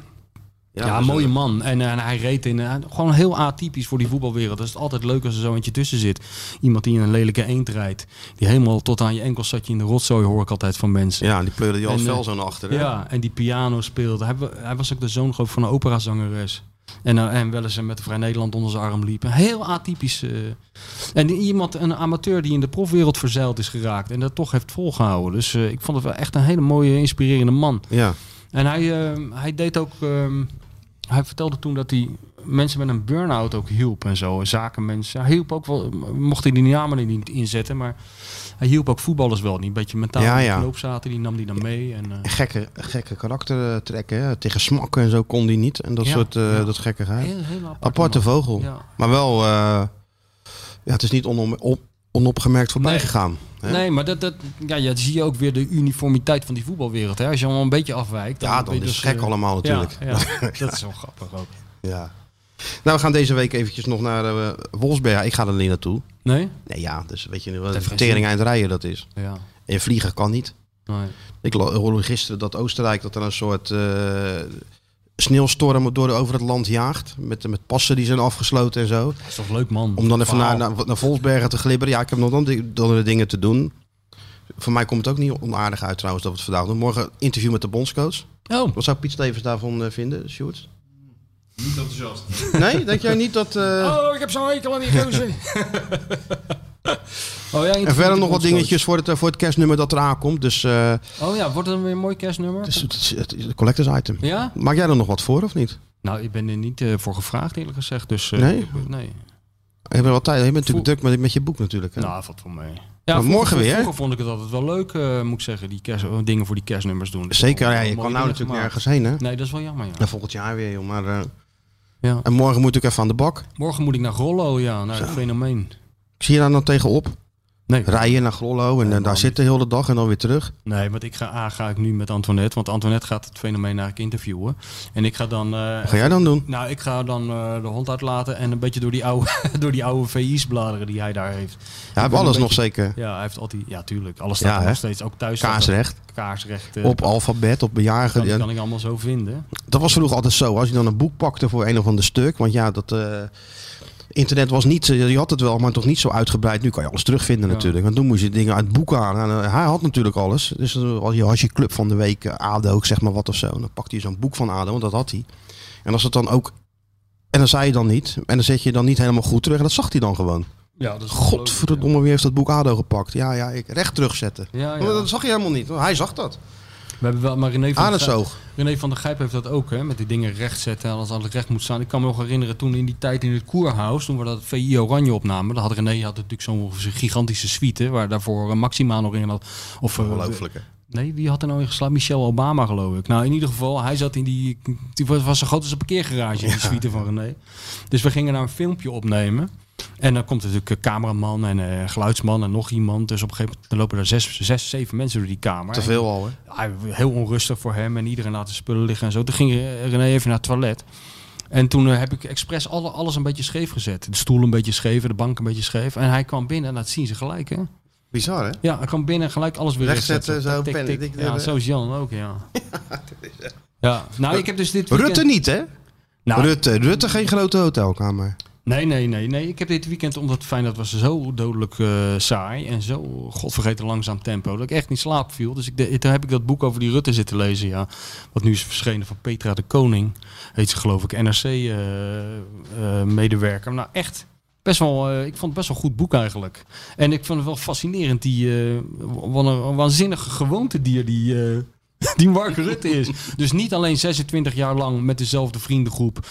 C: ja,
B: dat
C: een mooie man. En, en hij reed in. eh, gewoon heel atypisch voor die voetbalwereld. Het is altijd leuk als er zo eentje tussen zit. Iemand die in een lelijke eend rijdt. Die helemaal tot aan je enkels zat je in de rotzooi, hoor ik altijd van mensen.
B: Ja, die pleurde die als
C: En, eh,
B: zo naar achteren.
C: Ja, en die piano speelde. Hij, hij was ook de zoon van een operazangeres. En, eh, en wel eens eh, met Vrij Nederland onder zijn arm liep. Een Heel atypisch. eh. En iemand, een amateur die in de profwereld verzeild is geraakt. En dat toch heeft volgehouden. Dus ik vond het wel echt een hele mooie, inspirerende man.
B: Ja.
C: En hij, eh, hij deed ook. ehm, hij vertelde toen dat hij mensen met een burn-out ook hielp en zo. Zakenmensen. Hij hielp ook wel. Mocht hij die namen niet inzetten, maar hij hielp ook voetballers wel. Die een beetje mentaal
B: Ja,
C: in de
B: ja.
C: knoop zaten, die nam die dan mee. En, eh,
B: gekke, gekke karaktertrekken. Hè? Tegen smakken en zo kon die niet. En dat
C: Ja,
B: soort eh
C: ja.
B: dat gekkigheid.
C: heel, heel apart,
B: Aparte vogel.
C: Ja.
B: Maar wel, eh, ja, het is niet onom, op, onopgemerkt voorbij
C: Nee.
B: gegaan. Hè?
C: Nee, maar dat, dat, ja, ja, zie je ook weer de uniformiteit van die voetbalwereld. Hè? Als je allemaal een beetje afwijkt.
B: Ja, dan
C: ben je
B: is het
C: dus,
B: gek
C: eh,
B: allemaal natuurlijk.
C: Ja, ja. [laughs] dat is wel grappig ook.
B: Ja. Nou, we gaan deze week eventjes nog naar eh, Wolfsberg. Ik ga er niet naartoe.
C: Nee?
B: Nee, ja, dus weet je wat
C: heeft
B: een vertering eind rijden dat is.
C: Ja.
B: En vliegen kan niet.
C: Nee.
B: Ik hoorde gisteren dat Oostenrijk dat er een soort eh, sneeuwstorm door over het land jaagt. Met, met passen die zijn afgesloten en zo.
C: Dat is toch leuk, man.
B: Om dan even naar, naar, naar Volsbergen te glibberen. Ja, ik heb nog andere dingen te doen. Voor mij komt het ook niet onaardig uit trouwens dat we het vandaag doen. Morgen interview met de bondscoach.
C: Oh.
B: Wat zou Piet Stevens daarvan eh, vinden, Sjoerd?
G: Niet enthousiast. [laughs]
B: Nee, denk jij niet dat... eh,
C: Oh, ik heb zo'n hekel aan die gozer. [laughs] oh, ja,
B: en verder nog wat dingetjes voor het, eh, voor het kerstnummer dat eraan komt. Dus eh,
C: Oh ja, wordt het weer een mooi kerstnummer?
B: het, is, het, is, het is een collectors item.
C: Ja?
B: Maak jij er nog wat voor of niet?
C: Nou, ik ben er niet eh, voor gevraagd eerlijk gezegd. Dus, eh,
B: Nee?
C: ik- nee.
B: Je bent wel tijd. Je bent natuurlijk druk met, met je boek natuurlijk. Hè?
C: Nou, valt wel mee.
B: Maar
C: vroeger-
B: morgen weer?
C: Vroeger vond ik het altijd wel leuk, eh, moet ik zeggen, die kerst, dingen voor die kerstnummers doen.
B: Zeker, ja, je kan nou natuurlijk nergens heen. Hè?
C: Nee, dat is wel jammer, ja.
B: En volgend jaar weer, joh. Maar, eh,
C: ja.
B: En morgen moet ik even aan de bak.
C: Morgen moet ik naar Grollo, ja, naar het fenomeen.
B: Ik zie je daar dan tegenop.
C: Nee.
B: Rijden naar Grollo en eh, daar zitten de hele dag en dan weer terug.
C: Nee, want ik ga, A, ga ik nu met Antoinette, want Antoinette gaat het fenomeen eigenlijk interviewen. En ik ga dan... eh,
B: Wat ga jij dan doen?
C: Nou, ik ga dan eh, de hond uitlaten en een beetje door die oude, [laughs] door die oude VI's bladeren die hij daar heeft.
B: Hebben
C: ben
B: alles nog zeker.
C: Ja, hij heeft altijd... Ja, tuurlijk. Alles staat
B: Ja,
C: nog steeds. Ook thuis. er-
B: Kaarsrecht.
C: Kaarsrecht.
B: Op alfabet, op bejaarden.
C: kan,
B: Ja,
C: kan ik allemaal zo vinden.
B: Dat was vroeger altijd zo. Als je dan een boek pakte voor een of ander stuk. Want ja, dat eh, internet was niet... eh, Je had het wel, maar toch niet zo uitgebreid. Nu kan je alles terugvinden
C: Ja.
B: natuurlijk. Want toen moest je dingen uit boeken aan. En, eh, hij had natuurlijk alles. Dus eh, als je, club van de week, ADO, ik zeg maar wat of zo. Dan pakte hij zo'n boek van ADO, want dat had hij. En als het dan ook... En dan zei je dan niet. En dan zet je dan niet helemaal goed terug. En dat zag hij dan gewoon.
C: Ja, dat is
B: Godverdomme, wie heeft dat boek ADO gepakt? Ja, ja, ik recht terugzetten.
C: Ja, ja.
B: Dat zag je helemaal niet. Hij zag dat.
C: We hebben wel, maar René van,
B: het
C: Gijp. René van der Gijp heeft dat ook, hè, met die dingen recht zetten en alles recht moet staan. Ik kan me nog herinneren toen in die tijd in het Koerhuis, toen we dat VI Oranje opnamen, dan had René had natuurlijk zo'n gigantische suite, waar daarvoor eh, Maxima nog in had. Of, eh,
B: Ongelooflijk, hè?
C: Nee, wie had er nou in geslapen? Michelle Obama, geloof ik. Nou, in ieder geval, hij zat in die... Die was was zo groot als een parkeergarage in die suite van René. Dus we gingen daar een filmpje opnemen. En dan komt natuurlijk een cameraman en een geluidsman en nog iemand. Dus op een gegeven moment dan lopen er zes, zes zeven mensen door die kamer.
B: Te veel al, hè?
C: Heel onrustig voor hem en iedereen laat de spullen liggen en zo. Toen ging René even naar het toilet. En toen eh, heb ik expres alle, alles een beetje scheef gezet. De stoel een beetje scheef, de bank een beetje scheef. En hij kwam binnen en dat zien ze gelijk, hè?
B: Bizar, hè?
C: Ja, hij kwam binnen en gelijk alles weer
B: Rechtzetten, zo,
C: Tik,
B: pen-
C: tik.
B: tik,
C: Ja, zo is Jan ook, ja. [laughs] Ja, nou, ik heb dus dit weekend...
B: Rutte niet, hè?
C: Nou,
B: Rutte, Rutte geen grote hotelkamer.
C: Nee, nee, nee, nee. Ik heb dit weekend, omdat Feyenoord was zo dodelijk eh, saai en zo godvergeten langzaam tempo, dat ik echt niet slaap viel. Dus ik, de, toen heb ik dat boek over die Rutte zitten lezen, ja. Wat nu is verschenen van Petra de Koning, heet ze geloof ik, NRC-medewerker. nou echt, best wel, eh, ik vond het best wel een goed boek eigenlijk. En ik vond het wel fascinerend, die, eh, wat een waanzinnige gewoontedier die... eh, [laughs] die Mark Rutte is. Dus niet alleen 26 jaar lang met dezelfde vriendengroep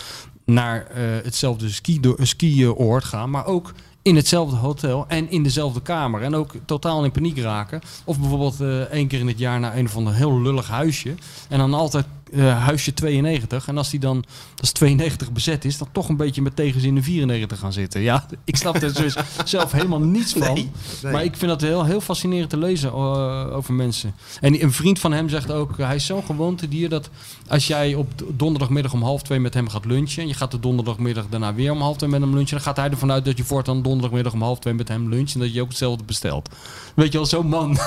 C: naar eh, hetzelfde ski- skioord gaan, maar ook in hetzelfde hotel en in dezelfde kamer. En ook totaal in paniek raken. Of bijvoorbeeld eh één keer in het jaar naar een of ander heel lullig huisje. En dan altijd eh, huisje 92. En als die dan, als 92 bezet is, dan toch een beetje met tegenzin in 94 gaan zitten. Ja, [laughs] ik snap er dus zelf helemaal niets van.
B: nee.
C: Maar ik vind dat heel, heel fascinerend te lezen eh, over mensen. En een vriend van hem zegt ook, hij is zo'n gewoontedier dat als jij op donderdagmiddag om half twee met hem gaat lunchen, en je gaat de donderdagmiddag daarna weer om half twee met hem lunchen, dan gaat hij ervan uit dat je voortaan donderdagmiddag om half twee met hem luncht en dat je ook hetzelfde bestelt. Weet je wel, zo'n man. [laughs]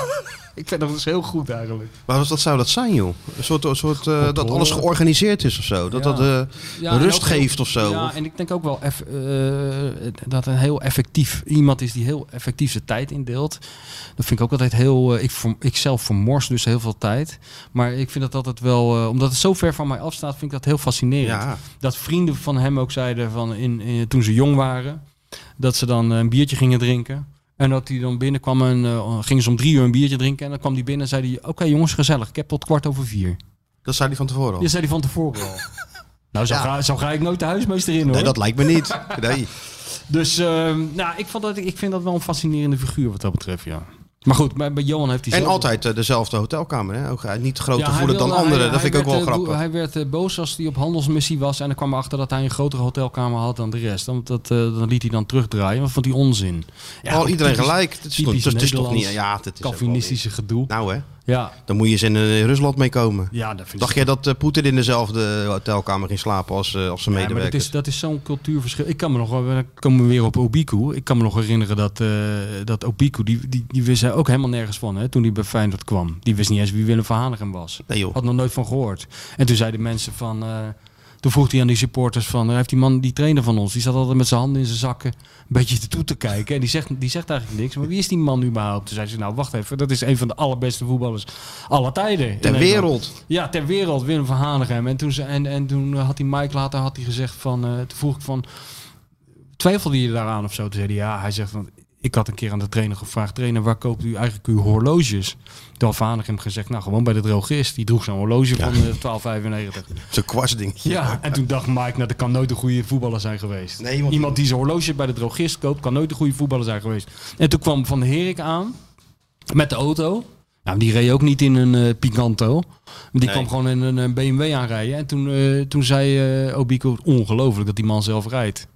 C: ik vind dat dus heel goed eigenlijk.
B: Maar wat, wat zou dat zijn, joh? Een soort, een soort eh, dat alles georganiseerd is of zo. Dat
C: Ja.
B: dat
C: Ja, en
B: rust geeft of zo.
C: Ja, en ik denk ook wel eff- eh, dat een heel effectief iemand is die heel effectief zijn tijd indeelt. Dat vind ik ook altijd heel. ik, ik zelf vermors dus heel veel tijd. Maar ik vind dat altijd wel. omdat het zo ver van mij afstaat, vind ik dat heel fascinerend.
B: Ja.
C: Dat vrienden van hem ook zeiden van in, in- toen ze jong waren, dat ze dan een biertje gingen drinken. En dat hij dan binnenkwam en eh, gingen ze om drie uur een biertje drinken. En dan kwam hij binnen en zei hij: Oké jongens, gezellig. Ik heb tot kwart over vier.
B: Dat zei hij van tevoren al.
C: Dat zei hij van tevoren al. [laughs] Nou, zo,
B: Ja.
C: ga, zo ga ik nooit de huismeester in hoor.
B: Nee, dat lijkt me niet. [laughs] Nee.
C: Dus ehm, nou, ik, vond dat, ik vind dat wel een fascinerende figuur wat dat betreft, ja. Maar goed, bij, bij Johan heeft hij
B: En
C: zelf-
B: altijd eh, dezelfde hotelkamer. Hè? Ook, eh, niet groter
C: Ja,
B: voelen dan anderen.
C: hij-
B: dat vind ik ook wel
C: eh,
B: grappig.
C: Hij werd boos als hij op handelsmissie was en dan kwam erachter dat hij een grotere hotelkamer had dan de rest. Dan, dat, dan liet hij dan terugdraaien. Wat vond hij onzin? Ja,
B: Al
C: ook
B: iedereen
C: typisch-
B: gelijk. Het is, toch-
C: typisch
B: het is toch niet... Ja, het is
C: Calvinistische gedoe.
B: Nou hè,
C: Ja,
B: dan moet je eens in eh, Rusland meekomen.
C: ja, dat vind
B: Dacht jij dat eh, Poetin in dezelfde hotelkamer ging slapen als, eh, als zijn
C: Ja, maar dat
B: medewerkers?
C: is, dat is zo'n cultuurverschil. Ik kan me nog wel, we komen weer op Obiku. Ik kan me nog herinneren dat, eh dat Obiku, die, die, die wist hij ook helemaal nergens van hè, toen hij bij Feyenoord kwam. Die wist niet eens wie Willem van Hanegem was.
B: Nee joh.
C: Had nog nooit van gehoord. En toen zeiden mensen van... eh, toen vroeg hij aan die supporters van... "Er heeft die man, die trainer van ons, die zat altijd met zijn handen in zijn zakken... een beetje toe te kijken. En die zegt, die zegt eigenlijk niks. Maar wie is die man überhaupt? Toen zei ze, nou wacht even. Dat is een van de allerbeste voetballers aller tijden.
B: Ter
C: Nederland."
B: wereld.
C: Ja, ter wereld, Willem van Hanegem. En toen, ze, en, en toen had hij Mike later had hij gezegd van... eh, toen vroeg ik van... Twijfelde je daaraan of zo? Toen zei hij ja. Hij zegt van... Ik had een keer aan de trainer gevraagd... Trainer, waar koopt u eigenlijk uw horloges? Toen had Hanegem gezegd... Nou, gewoon bij de drogist. Die droeg zo'n horloge van eh, 12,95.
B: Zo'n kwartsdingetje.
C: Ja, en toen dacht Mike... Nou, dat kan nooit een goede voetballer zijn geweest.
B: Nee,
C: Iemand die zijn horloge bij de drogist koopt... kan nooit een goede voetballer zijn geweest. En toen kwam Van Herik aan... Met de auto... Nou, die reed ook niet in een eh, Picanto. Die
B: Nee.
C: kwam gewoon in een, BMW aanrijden. En toen, eh, toen zei eh Obico, ongelooflijk dat die man zelf rijdt.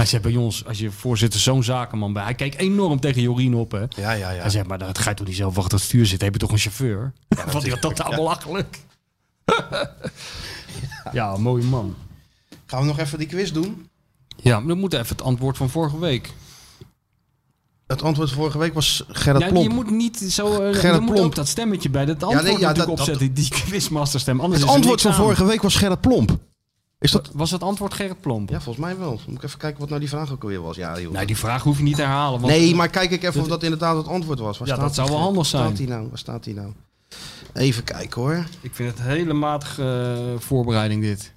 C: Hij zegt bij ons, als je voorzitter zo'n zakenman bij... Hij kijkt enorm tegen Jorien op, hè.
B: Ja, ja, ja.
C: Hij zegt, maar dat ga je toch niet zelf achter het stuur zitten? Heb je toch een chauffeur? Ja, [laughs] Vond hij dat totaal belachelijk. ja, [laughs] mooie man.
B: Gaan we nog even die quiz doen?
C: Ja, maar dan moet even het antwoord van vorige week.
B: Het antwoord vorige week was Gerrit
C: Ja,
B: Plomp.
C: je moet niet zo... Uh,
B: Gerrit
C: er moet
B: Plomp.
C: dat stemmetje bij. Dat antwoord
B: nee, ja,
C: natuurlijk
B: dat-
C: opzetten, die quizmaster stem. Anders
B: Het antwoord van vorige week was Gerrit Plomp. Is dat...
C: Was het antwoord Gerrit Plomp?
B: Ja, volgens mij wel. Moet ik even kijken wat nou die vraag ook alweer was. Ja, joh.
C: Nee, die vraag hoef je niet te herhalen. Want
B: Nee, maar kijk ik even
C: Dat-
B: of dat inderdaad het antwoord was. Waar
C: Ja,
B: staat
C: dat zou wel handig
B: Waar
C: zijn.
B: staat hij nou? Waar staat hij nou? Even kijken hoor.
C: Ik vind het hele matige eh, voorbereiding dit.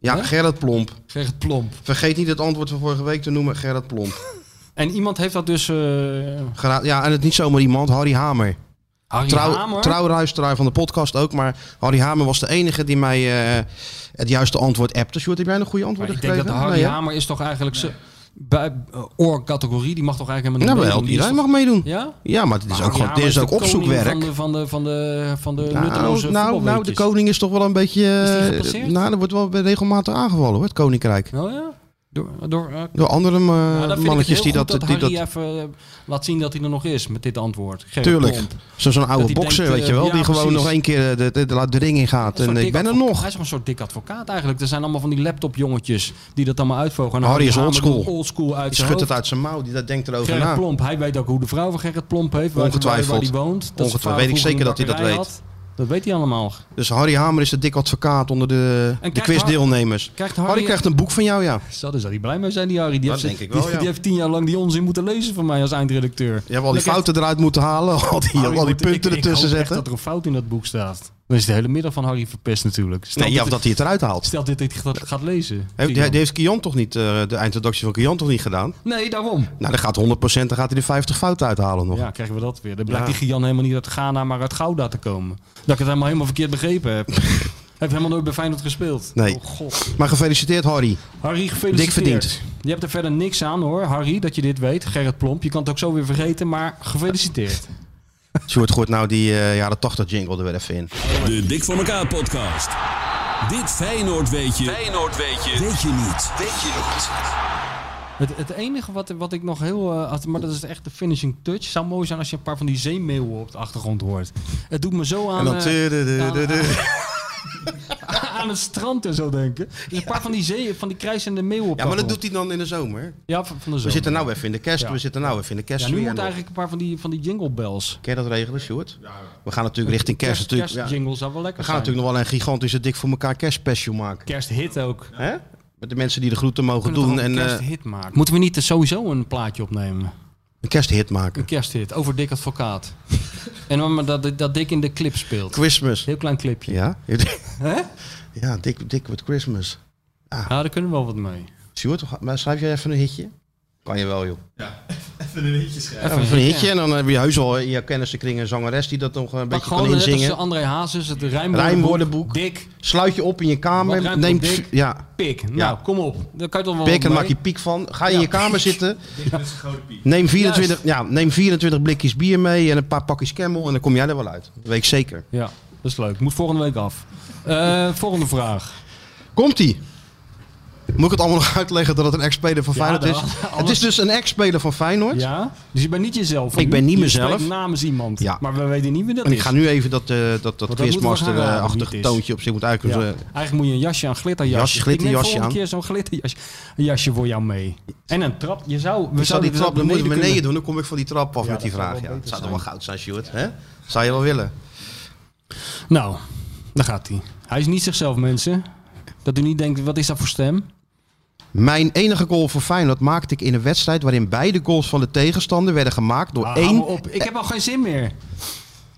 B: Ja,
C: Hè?
B: Gerrit Plomp.
C: Gerrit Plomp.
B: Vergeet niet het antwoord van vorige week te noemen. Gerrit Plomp.
C: En iemand heeft dat dus... eh
B: Gera- ja, en het niet zomaar iemand. Harry Hamer.
C: Harry
B: Trouw,
C: Hamer?
B: trouwluisteraar van de podcast ook. Maar Harry Hamer was de enige die mij eh, het juiste antwoord appte. Sjoerd, heb jij een goede antwoord
C: ik denk
B: gekregen?
C: dat Harry
B: Nee?
C: Hamer is toch eigenlijk... ze bij uh, oorcategorie, die mag toch eigenlijk
B: Nou,
C: helemaal
B: wel.
C: niet meedoen?
B: Iedereen mag meedoen.
C: Ja?
B: Ja, maar het is
C: Maar
B: ook, gewoon, dit is ook opzoekwerk.
C: Van de, van de, van de, van de
B: Nou,
C: nutteloze
B: nou, nou, de koning is toch wel een beetje...
C: Is die
B: eh, nou, er wordt wel regelmatig aangevallen hoor, het koninkrijk.
C: Oh ja? Door, door,
B: Door andere
C: nou, het
B: mannetjes die dat...
C: dat,
B: die
C: Harry
B: dat
C: even eh, laat zien dat hij er nog is met dit antwoord.
B: Tuurlijk. Zo- Zo'n oude
C: hij
B: bokser,
C: denkt,
B: weet je wel.
C: ja,
B: die gewoon
C: precies.
B: nog één keer de, de, de, de ring in gaat. En ik ben er nog.
C: Hij is een soort dik advocaat eigenlijk. Er zijn allemaal van die laptopjongetjes die dat allemaal uitvogen. En
B: Harry is oldschool.
C: oldschool uit
B: Die schudt het uit zijn mouw. Die dat denkt erover
C: Gerrit
B: na.
C: Plomp, hij weet ook hoe de vrouw van Gerrit Plomp heeft. Waar,
B: Ongetwijfeld.
C: Waar, waar die woont. Dat
B: Ongetwijfeld. Weet ik zeker dat hij dat weet.
C: Dat weet hij allemaal.
B: Dus Harry Hamer is de dik advocaat onder de, de quizdeelnemers. Harry,
C: Harry...
B: krijgt een boek van jou, ja.
C: Zo, daar zou hij blij mee zijn, die Harry. Die,
B: Dat
C: heeft,
B: denk ik wel,
C: die,
B: ja.
C: die heeft tien jaar lang die onzin moeten lezen van mij als eindredacteur.
B: Je hebt al die fouten eruit moeten halen. [laughs] Al die,
C: Harry
B: al die punten
C: ik,
B: ertussen
C: ik
B: zetten.
C: dat er een fout in dat boek staat. Dan is de hele middag van Harry verpest natuurlijk. Stel
B: Nee, ja, of dat hij het eruit haalt.
C: Stel dit dat hij gaat, gaat lezen.
B: Heeft,
C: Kian.
B: die heeft Kian toch niet, eh, de eindredactie van Kian toch niet gedaan?
C: Nee, daarom.
B: Nou, dan gaat 100%, dan gaat hij de 50 fouten uithalen nog.
C: Ja, krijgen we dat weer. Dan blijkt
B: Ja.
C: die Gian helemaal niet uit Ghana, maar uit Gouda te komen. Dat ik het helemaal, helemaal verkeerd begrepen heb. [laughs] heb helemaal nooit bij Feyenoord gespeeld.
B: Nee.
C: Oh god.
B: Maar gefeliciteerd, Harry.
C: Harry, gefeliciteerd.
B: Dik verdiend.
C: Je hebt er verder niks aan hoor, Harry, dat je dit weet. Gerrit Plomp, je kan het ook zo weer vergeten, maar gefeliciteerd.
B: Sjoerd gooit nou die eh, jaren 80 jingle er weer even in.
H: De Dik voor elkaar podcast. Dit Feyenoord weet je. Feyenoord weet je. Weet je niet. Weet je niet.
C: Het, het enige wat, wat ik nog heel... eh, had, maar dat is echt de finishing touch. zou mooi zijn als je een paar van die zeemeeuwen op de achtergrond hoort. Het doet me zo aan...
B: En dan...
C: eh. [laughs] aan het strand en zo denken. Dus een paar van die zee, van die krijzende meeuwen op
B: Ja, maar dat doet hij dan in de zomer.
C: Ja, van de
B: We
C: zomer.
B: zitten nou even in de kerst.
C: Ja.
B: We zitten nou even in de kerst.
C: Ja, nu moet eigenlijk een paar van die, van die jingle bells.
B: Kun je dat regelen, Sjoerd? We gaan natuurlijk richting kerst. natuurlijk. Ja.
C: Kerstjingle zou wel lekker
B: We gaan
C: zijn.
B: natuurlijk nog wel een gigantische dik voor elkaar kerstspecial maken.
C: Kersthit ook.
B: Hè? Met de mensen die de groeten mogen
C: Kunnen we
B: doen. En eh,
C: kersthit maken? Moeten we niet sowieso een plaatje opnemen?
B: Een kersthit maken.
C: Een kersthit over Dick Advocaat. [laughs] en dan maar dat, dat Dick in de clip speelt.
B: Christmas.
C: Heel klein clipje.
B: Ja? [laughs]
C: Hè?
B: Ja, dik, dik with Christmas.
C: Ja, daar kunnen we wel wat mee.
B: Sjoerd, maar schrijf jij even een hitje? Kan je wel, joh. [laughs]
G: Even een hitje schrijven.
B: Even een hitje en dan heb je heus wel in je kennissenkring een zangeres die dat nog een
C: Pak
B: beetje
C: gewoon
B: kan
C: net als
B: inzingen.
C: André Hazes, het rijmwoordenboek.
B: Rijmwoordenboek.
C: Dick,
B: Sluit je op in je kamer. Neem
C: dik?
B: ja,
C: pik. Nou,
B: Ja.
C: kom op. Daar kan je toch wel
B: pik en maak je piek van. Ga in
C: Ja.
B: je kamer [laughs] zitten.
G: Dit is een grote piek.
B: Neem 24, ja, neem 24 blikjes bier mee en een paar pakjes Camel en dan kom jij er wel uit. Dat weet ik zeker.
C: Ja, dat is leuk. Moet volgende week af. Eh, volgende vraag.
B: Komt-ie. Moet ik het allemaal nog [laughs] uitleggen dat het een ex-speler van
C: Ja,
B: Feyenoord is?
C: dan-
B: Het is dus een ex-speler van Feyenoord.
C: Ja? Dus je bent niet jezelf.
B: Ik ben niet
C: Je
B: mezelf.
C: namens iemand.
B: Ja.
C: Maar we weten niet wie dat
B: En
C: is.
B: ik ga nu even dat, eh dat, dat quizmaster-achtig
C: is.
B: toontje op zich moet
C: Ja.
B: uitkomen.
C: Eigenlijk moet je een jasje aan, glitterjasje.
B: Jas, glitterjasje
C: ik neem keer zo'n glitterjasje een jasje voor jou mee. En een trap. Je zou, we
B: Ik
C: zouden
B: die trap, dan moeten we beneden
C: kunnen-
B: doen, dan kom ik van die trap af
C: Ja,
B: met die
C: dat zou
B: vraag. Ja, zou toch wel goud zijn, Stuart? Hè? Zou je wel willen?
C: Nou, daar gaat hij. Hij is niet zichzelf, mensen. Dat u niet denkt, wat is dat voor stem?
B: Mijn enige goal voor Feyenoord maakte ik in een wedstrijd waarin beide goals van de tegenstander werden gemaakt door
C: Ah, hou
B: één...
C: op. Ik heb al geen zin meer.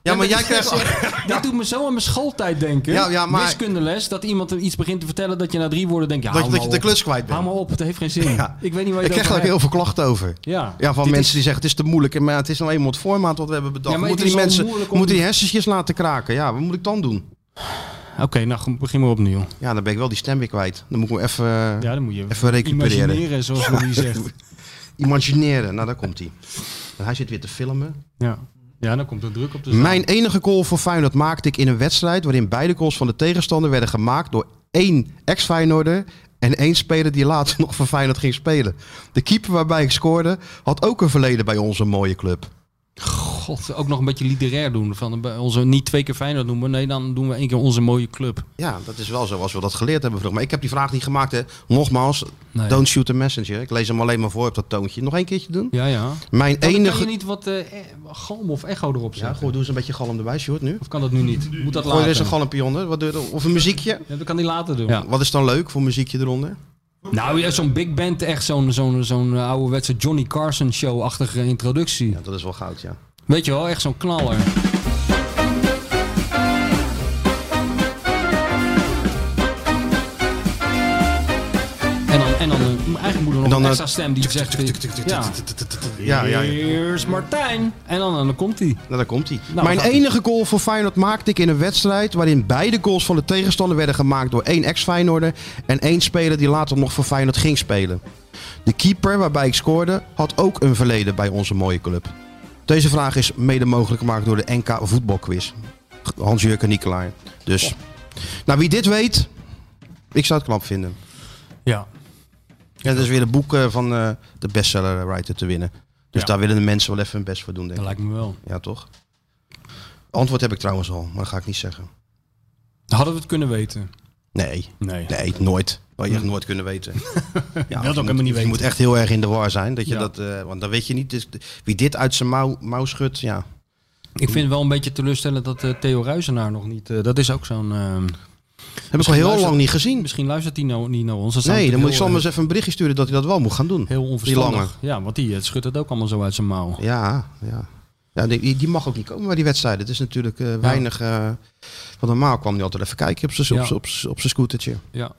B: Ja, maar jij krijgt... [laughs]
C: Dit doet me zo aan mijn schooltijd denken.
B: Ja, ja, maar-
C: Wiskundeles, dat iemand iets begint te vertellen dat je na drie woorden denkt... Ja,
B: Dat,
C: hou
B: dat je de klus kwijt
C: Hou
B: bent.
C: maar op, het heeft geen zin. [laughs]
B: Ja.
C: Ik weet niet waar je
B: Ik krijg daar ook heel veel klachten over.
C: Ja,
B: Ja, van
C: Dit
B: mensen
C: is-
B: die zeggen het is te moeilijk. Maar het is nou eenmaal het formaat wat we hebben bedacht.
C: Ja,
B: moeten die mensen moeten die
C: die-
B: hersensjes laten kraken. Ja, wat moet ik dan doen?
C: Oké, nou goed, begin maar opnieuw.
B: Ja, dan ben ik wel die stem weer kwijt. Dan moet ik me even,
C: Ja, dan moet je
B: even recupereren.
C: imagineren, zoals Louis zegt. [laughs]
B: Imagineren. Nou, daar komt hij. Hij zit weer te filmen.
C: Ja. ja, dan komt er druk op de zaal.
B: Mijn enige goal voor Feyenoord maakte ik in een wedstrijd waarin beide goals van de tegenstander werden gemaakt door één ex-Feyenoorder En één speler die later [laughs] nog voor Feyenoord ging spelen. De keeper waarbij ik scoorde had ook een verleden bij onze mooie club.
C: God, ook nog een beetje literair doen. Van bij onze, niet twee keer Feyenoord noemen. Nee, dan doen we één keer onze mooie club.
B: Ja, dat is wel zo als we dat geleerd hebben vroeger. Maar ik heb die vraag niet gemaakt. Hè. Nogmaals,
C: Nee.
B: don't shoot the messenger. Ik lees hem alleen maar voor op dat toontje. Nog één keertje doen?
C: Ja, ja.
B: Mijn
C: Dan
B: enige...
C: Kan je niet wat eh, eh, galm of echo erop
B: Ja,
C: zetten?
B: gooi, doe eens een beetje galm erbij, Sjoerd, nu.
C: Of kan dat nu niet? Moet dat
B: Gooi er eens
C: later?
B: een galmpje onder. Wat of een muziekje.
C: Ja, dat kan hij later doen.
B: Ja. Wat is dan leuk voor muziekje eronder?
C: Nou, ja, zo'n big band, echt zo'n zo'n zo'n ouderwetse Johnny Carson show-achtige introductie.
B: Ja, dat is wel goud, ja.
C: Weet je wel, echt zo'n knaller. Er nog
B: En dan,
C: een
B: eh,
C: extra stem die zegt... Ja,
B: Ja,
C: is Martijn. En dan, dan komt hij.
B: Nou, daar komt hij.
C: Nou,
B: Mijn enige goal voor Feyenoord maakte ik in een wedstrijd... waarin beide goals van de tegenstander werden gemaakt door één ex-Feyenoorder... en één speler die later nog voor Feyenoord ging spelen. De keeper waarbij ik scoorde had ook een verleden bij onze mooie club. Deze vraag is mede mogelijk gemaakt door de NK voetbalquiz. Hans-Jurgen Nikelaar. Dus, nou wie dit weet, ik zou het knap vinden.
C: Ja.
B: Ja, dat is weer een boek eh, van eh, de bestseller writer te winnen. Dus
C: Ja.
B: daar willen de mensen wel even hun best voor doen, denk
C: Dat
B: ik.
C: lijkt me wel.
B: Ja, toch? Antwoord heb ik trouwens al, maar dat ga ik niet zeggen.
C: Hadden we het kunnen weten?
B: Nee,
C: Nee.
B: nee, nooit. Dat je echt nooit kunnen weten. [laughs] ja, je
C: ook helemaal niet
B: Je
C: weten.
B: moet echt heel erg in de war zijn. Dat je
C: Ja.
B: dat, eh, want dan weet je niet dus, wie dit uit zijn mouw, mouw schudt. Ja.
C: Ik vind het wel een beetje teleurstellend dat eh, Theo Ruizenaar nog niet... eh, dat is ook zo'n...
B: Heb ik al heel
C: luistert-
B: lang niet gezien.
C: Misschien luistert hij nou, niet naar ons. Dat
B: Nee, dan moet ik
C: heel,
B: hem eens even een berichtje sturen dat hij dat wel moet gaan doen.
C: eh, Heel
B: Die
C: onverstandig.
B: lange.
C: Ja, want die eh, schudt het ook allemaal zo uit zijn mouw.
B: Ja, ja. ja die, die mag ook niet komen bij die wedstrijden. Het is natuurlijk eh, weinig... eh want normaal kwam hij altijd even kijken op zijn
C: Ja.
B: op zijn- op zijn- op zijn scootertje.
C: Ja.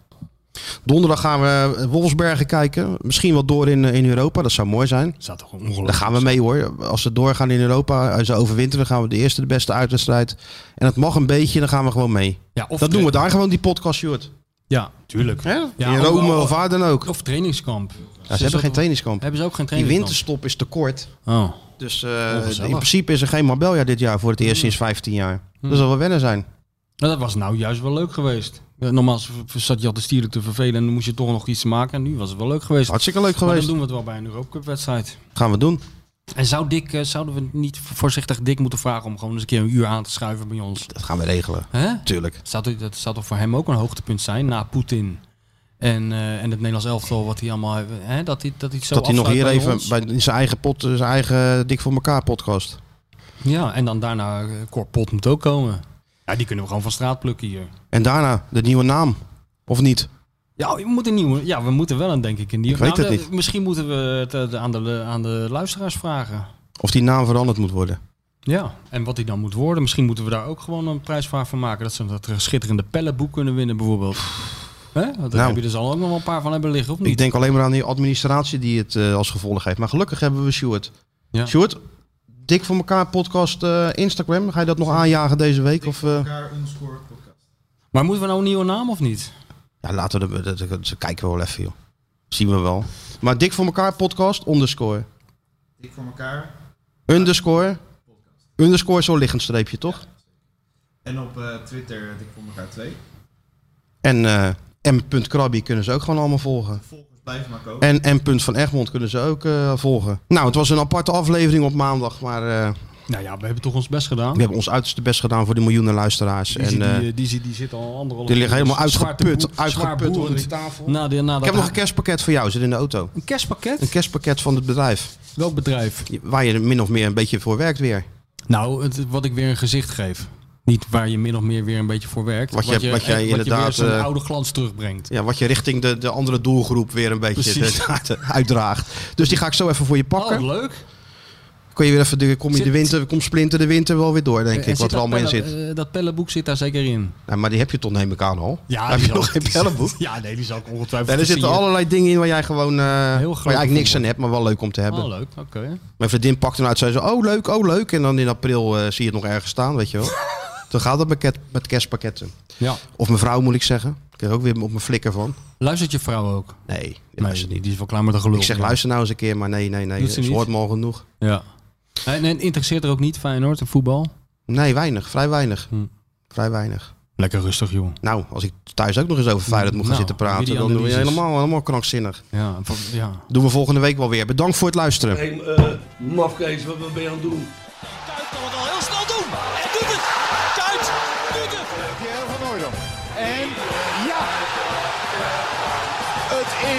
B: Donderdag gaan we eh, Wolfsbergen kijken. Misschien wel door in, eh, in Europa. Dat zou mooi zijn.
C: Staat toch ongelooflijk.
B: Daar gaan we mee hoor. Als ze doorgaan in Europa en ze overwinteren, gaan we de eerste, de beste uitwedstrijd. En het mag een beetje, dan gaan we gewoon mee.
C: Ja, of
B: Dat doen we daar gewoon, die podcast, Sjoerd.
C: Ja, tuurlijk.
B: Hè?
C: Ja,
B: in Rome of waar dan ook.
C: Of trainingskamp.
B: Ja, ze hebben geen trainingskamp.
C: Hebben ze ook geen
B: Die
C: trainingskamp?
B: winterstop is te kort.
C: Oh.
B: Dus eh, in principe is er geen Marbella dit jaar voor het eerst sinds 15 jaar. Dat zal wel wennen zijn.
C: Nou, dat was nou juist wel leuk geweest. Normaal zat je altijd stierlijk te vervelen en dan moest je toch nog iets maken. En nu was het wel leuk geweest.
B: Hartstikke leuk
C: Maar dan
B: geweest.
C: doen we het wel bij een Europa Cup wedstrijd.
B: Gaan we doen.
C: En zou Dick, eh, zouden we niet voorzichtig Dick moeten vragen om gewoon eens een keer een uur aan te schuiven bij ons?
B: Dat gaan we regelen.
C: Hè?
B: Tuurlijk.
C: Zou toch- dat zou toch voor hem ook een hoogtepunt zijn na Poetin en, eh, en het Nederlands elftal wat hij allemaal heeft. Hè? Dat hij dat hij zo
B: Dat hij nog hier
C: bij
B: even
C: ons.
B: bij in zijn eigen pot, zijn eigen Dik voor elkaar podcast.
C: Ja, en dan daarna uh, Pot moet ook komen. Ja, die kunnen we gewoon van straat plukken hier.
B: En daarna de nieuwe naam. Of niet?
C: Ja, we moeten, een nieuwe, ja, we moeten wel een, denk ik, een nieuwe.
B: Ik weet het
C: de-
B: niet.
C: Misschien moeten we het eh, aan, de, aan de luisteraars vragen.
B: Of die naam veranderd moet worden.
C: Ja, en wat die dan moet worden. Misschien moeten we daar ook gewoon een prijsvraag van maken. Dat ze dat schitterende pellenboek kunnen winnen, bijvoorbeeld. Hè? Daar
B: Nou.
C: heb je er zal ook nog wel een paar van hebben liggen, of niet?
B: Ik denk alleen maar aan die administratie die het eh, als gevolg heeft. Maar gelukkig hebben we Sjoerd.
C: Ja.
B: Sjoerd, Dik voor elkaar podcast eh, Instagram. Ga je dat nog aanjagen deze week? Of, eh?
G: elkaar underscore podcast.
C: Maar moeten we nou een nieuwe naam of niet?
B: Ja, laten we dat, dat kijken we wel even, joh. Zien we wel. Maar Dik voor elkaar podcast underscore.
G: Dik voor elkaar.
B: Underscore. Underscore zo'n liggend streepje, toch?
G: En op eh, Twitter dik voor elkaar 2.
B: En eh m.krabby kunnen ze ook gewoon allemaal volgen.
G: Maar komen.
B: En M. van Egmond kunnen ze ook eh, volgen. Nou, het was een aparte aflevering op maandag. Maar eh,
C: Nou ja, we hebben toch ons best gedaan.
B: we hebben ons uiterste best gedaan voor de miljoenen luisteraars.
C: Die,
B: en,
C: die,
B: eh,
C: die, die, die zit al anderhalf
B: die liggen helemaal uitgeput. Uitgeput onder die tafel.
C: Na de, na
B: Ik heb nog een kerstpakket voor jou, zit in de auto.
C: een kerstpakket?
B: Een kerstpakket van het bedrijf.
C: Welk bedrijf?
B: Waar je min of meer een beetje voor werkt weer.
C: Nou, het, wat ik weer een gezicht geef. Niet waar je min of meer weer een beetje voor werkt.
B: Wat je- wat jij
C: echt-
B: inderdaad, eh,
C: oude glans terugbrengt.
B: Ja, wat je richting de, de andere doelgroep weer een beetje eh, [laughs] uitdraagt. Dus die ga ik zo even voor je pakken.
C: Oh, leuk.
B: Kun je weer even de, kom je
C: Zit-
B: de winter, kom splinter de winter wel weer door, denk
C: En
B: ik. Wat er allemaal in zit.
C: eh, dat pellenboek zit daar zeker in.
B: Ja, maar die heb je toch neem ik aan al.
C: Ja,
B: heb je nog geen pellenboek? [laughs]
C: Ja, nee, die zal ik ongetwijfeld
B: Nee, er zitten allerlei dingen in waar jij gewoon eh, waar je eigenlijk niks aan hebt, maar wel leuk om te hebben.
C: Oh, leuk. Oké.
B: Mijn vriendin pakt hem uit, zei ze, oh leuk, oh leuk. En dan in april eh, zie je het nog ergens staan, weet je wel. [laughs] Dan gaat het met, met kerstpakketten.
C: Ja.
B: Of mijn vrouw moet ik zeggen. Ik krijg ook weer op mijn flikker van.
C: Luistert je vrouw ook?
B: Nee, die
C: Nee,
B: luistert niet.
C: die is wel klaar met de gelul.
B: Ik zeg,
C: Ja.
B: luister nou eens een keer, maar nee, nee, nee.
C: Ze
B: hoort me al genoeg.
C: Ja. En, en interesseert er ook niet Feyenoord en voetbal?
B: Nee, weinig. Vrij weinig.
C: Hm.
B: Vrij weinig.
C: Lekker rustig, joh.
B: Nou, als ik thuis ook nog eens over Feyenoord moet gaan
C: Nou,
B: zitten praten, dan doe je helemaal, helemaal krankzinnig.
C: Ja, van- ja.
B: Doen we volgende week wel weer. Bedankt voor het luisteren.
A: Hé, eh mafkees, wat, wat ben je aan het doen?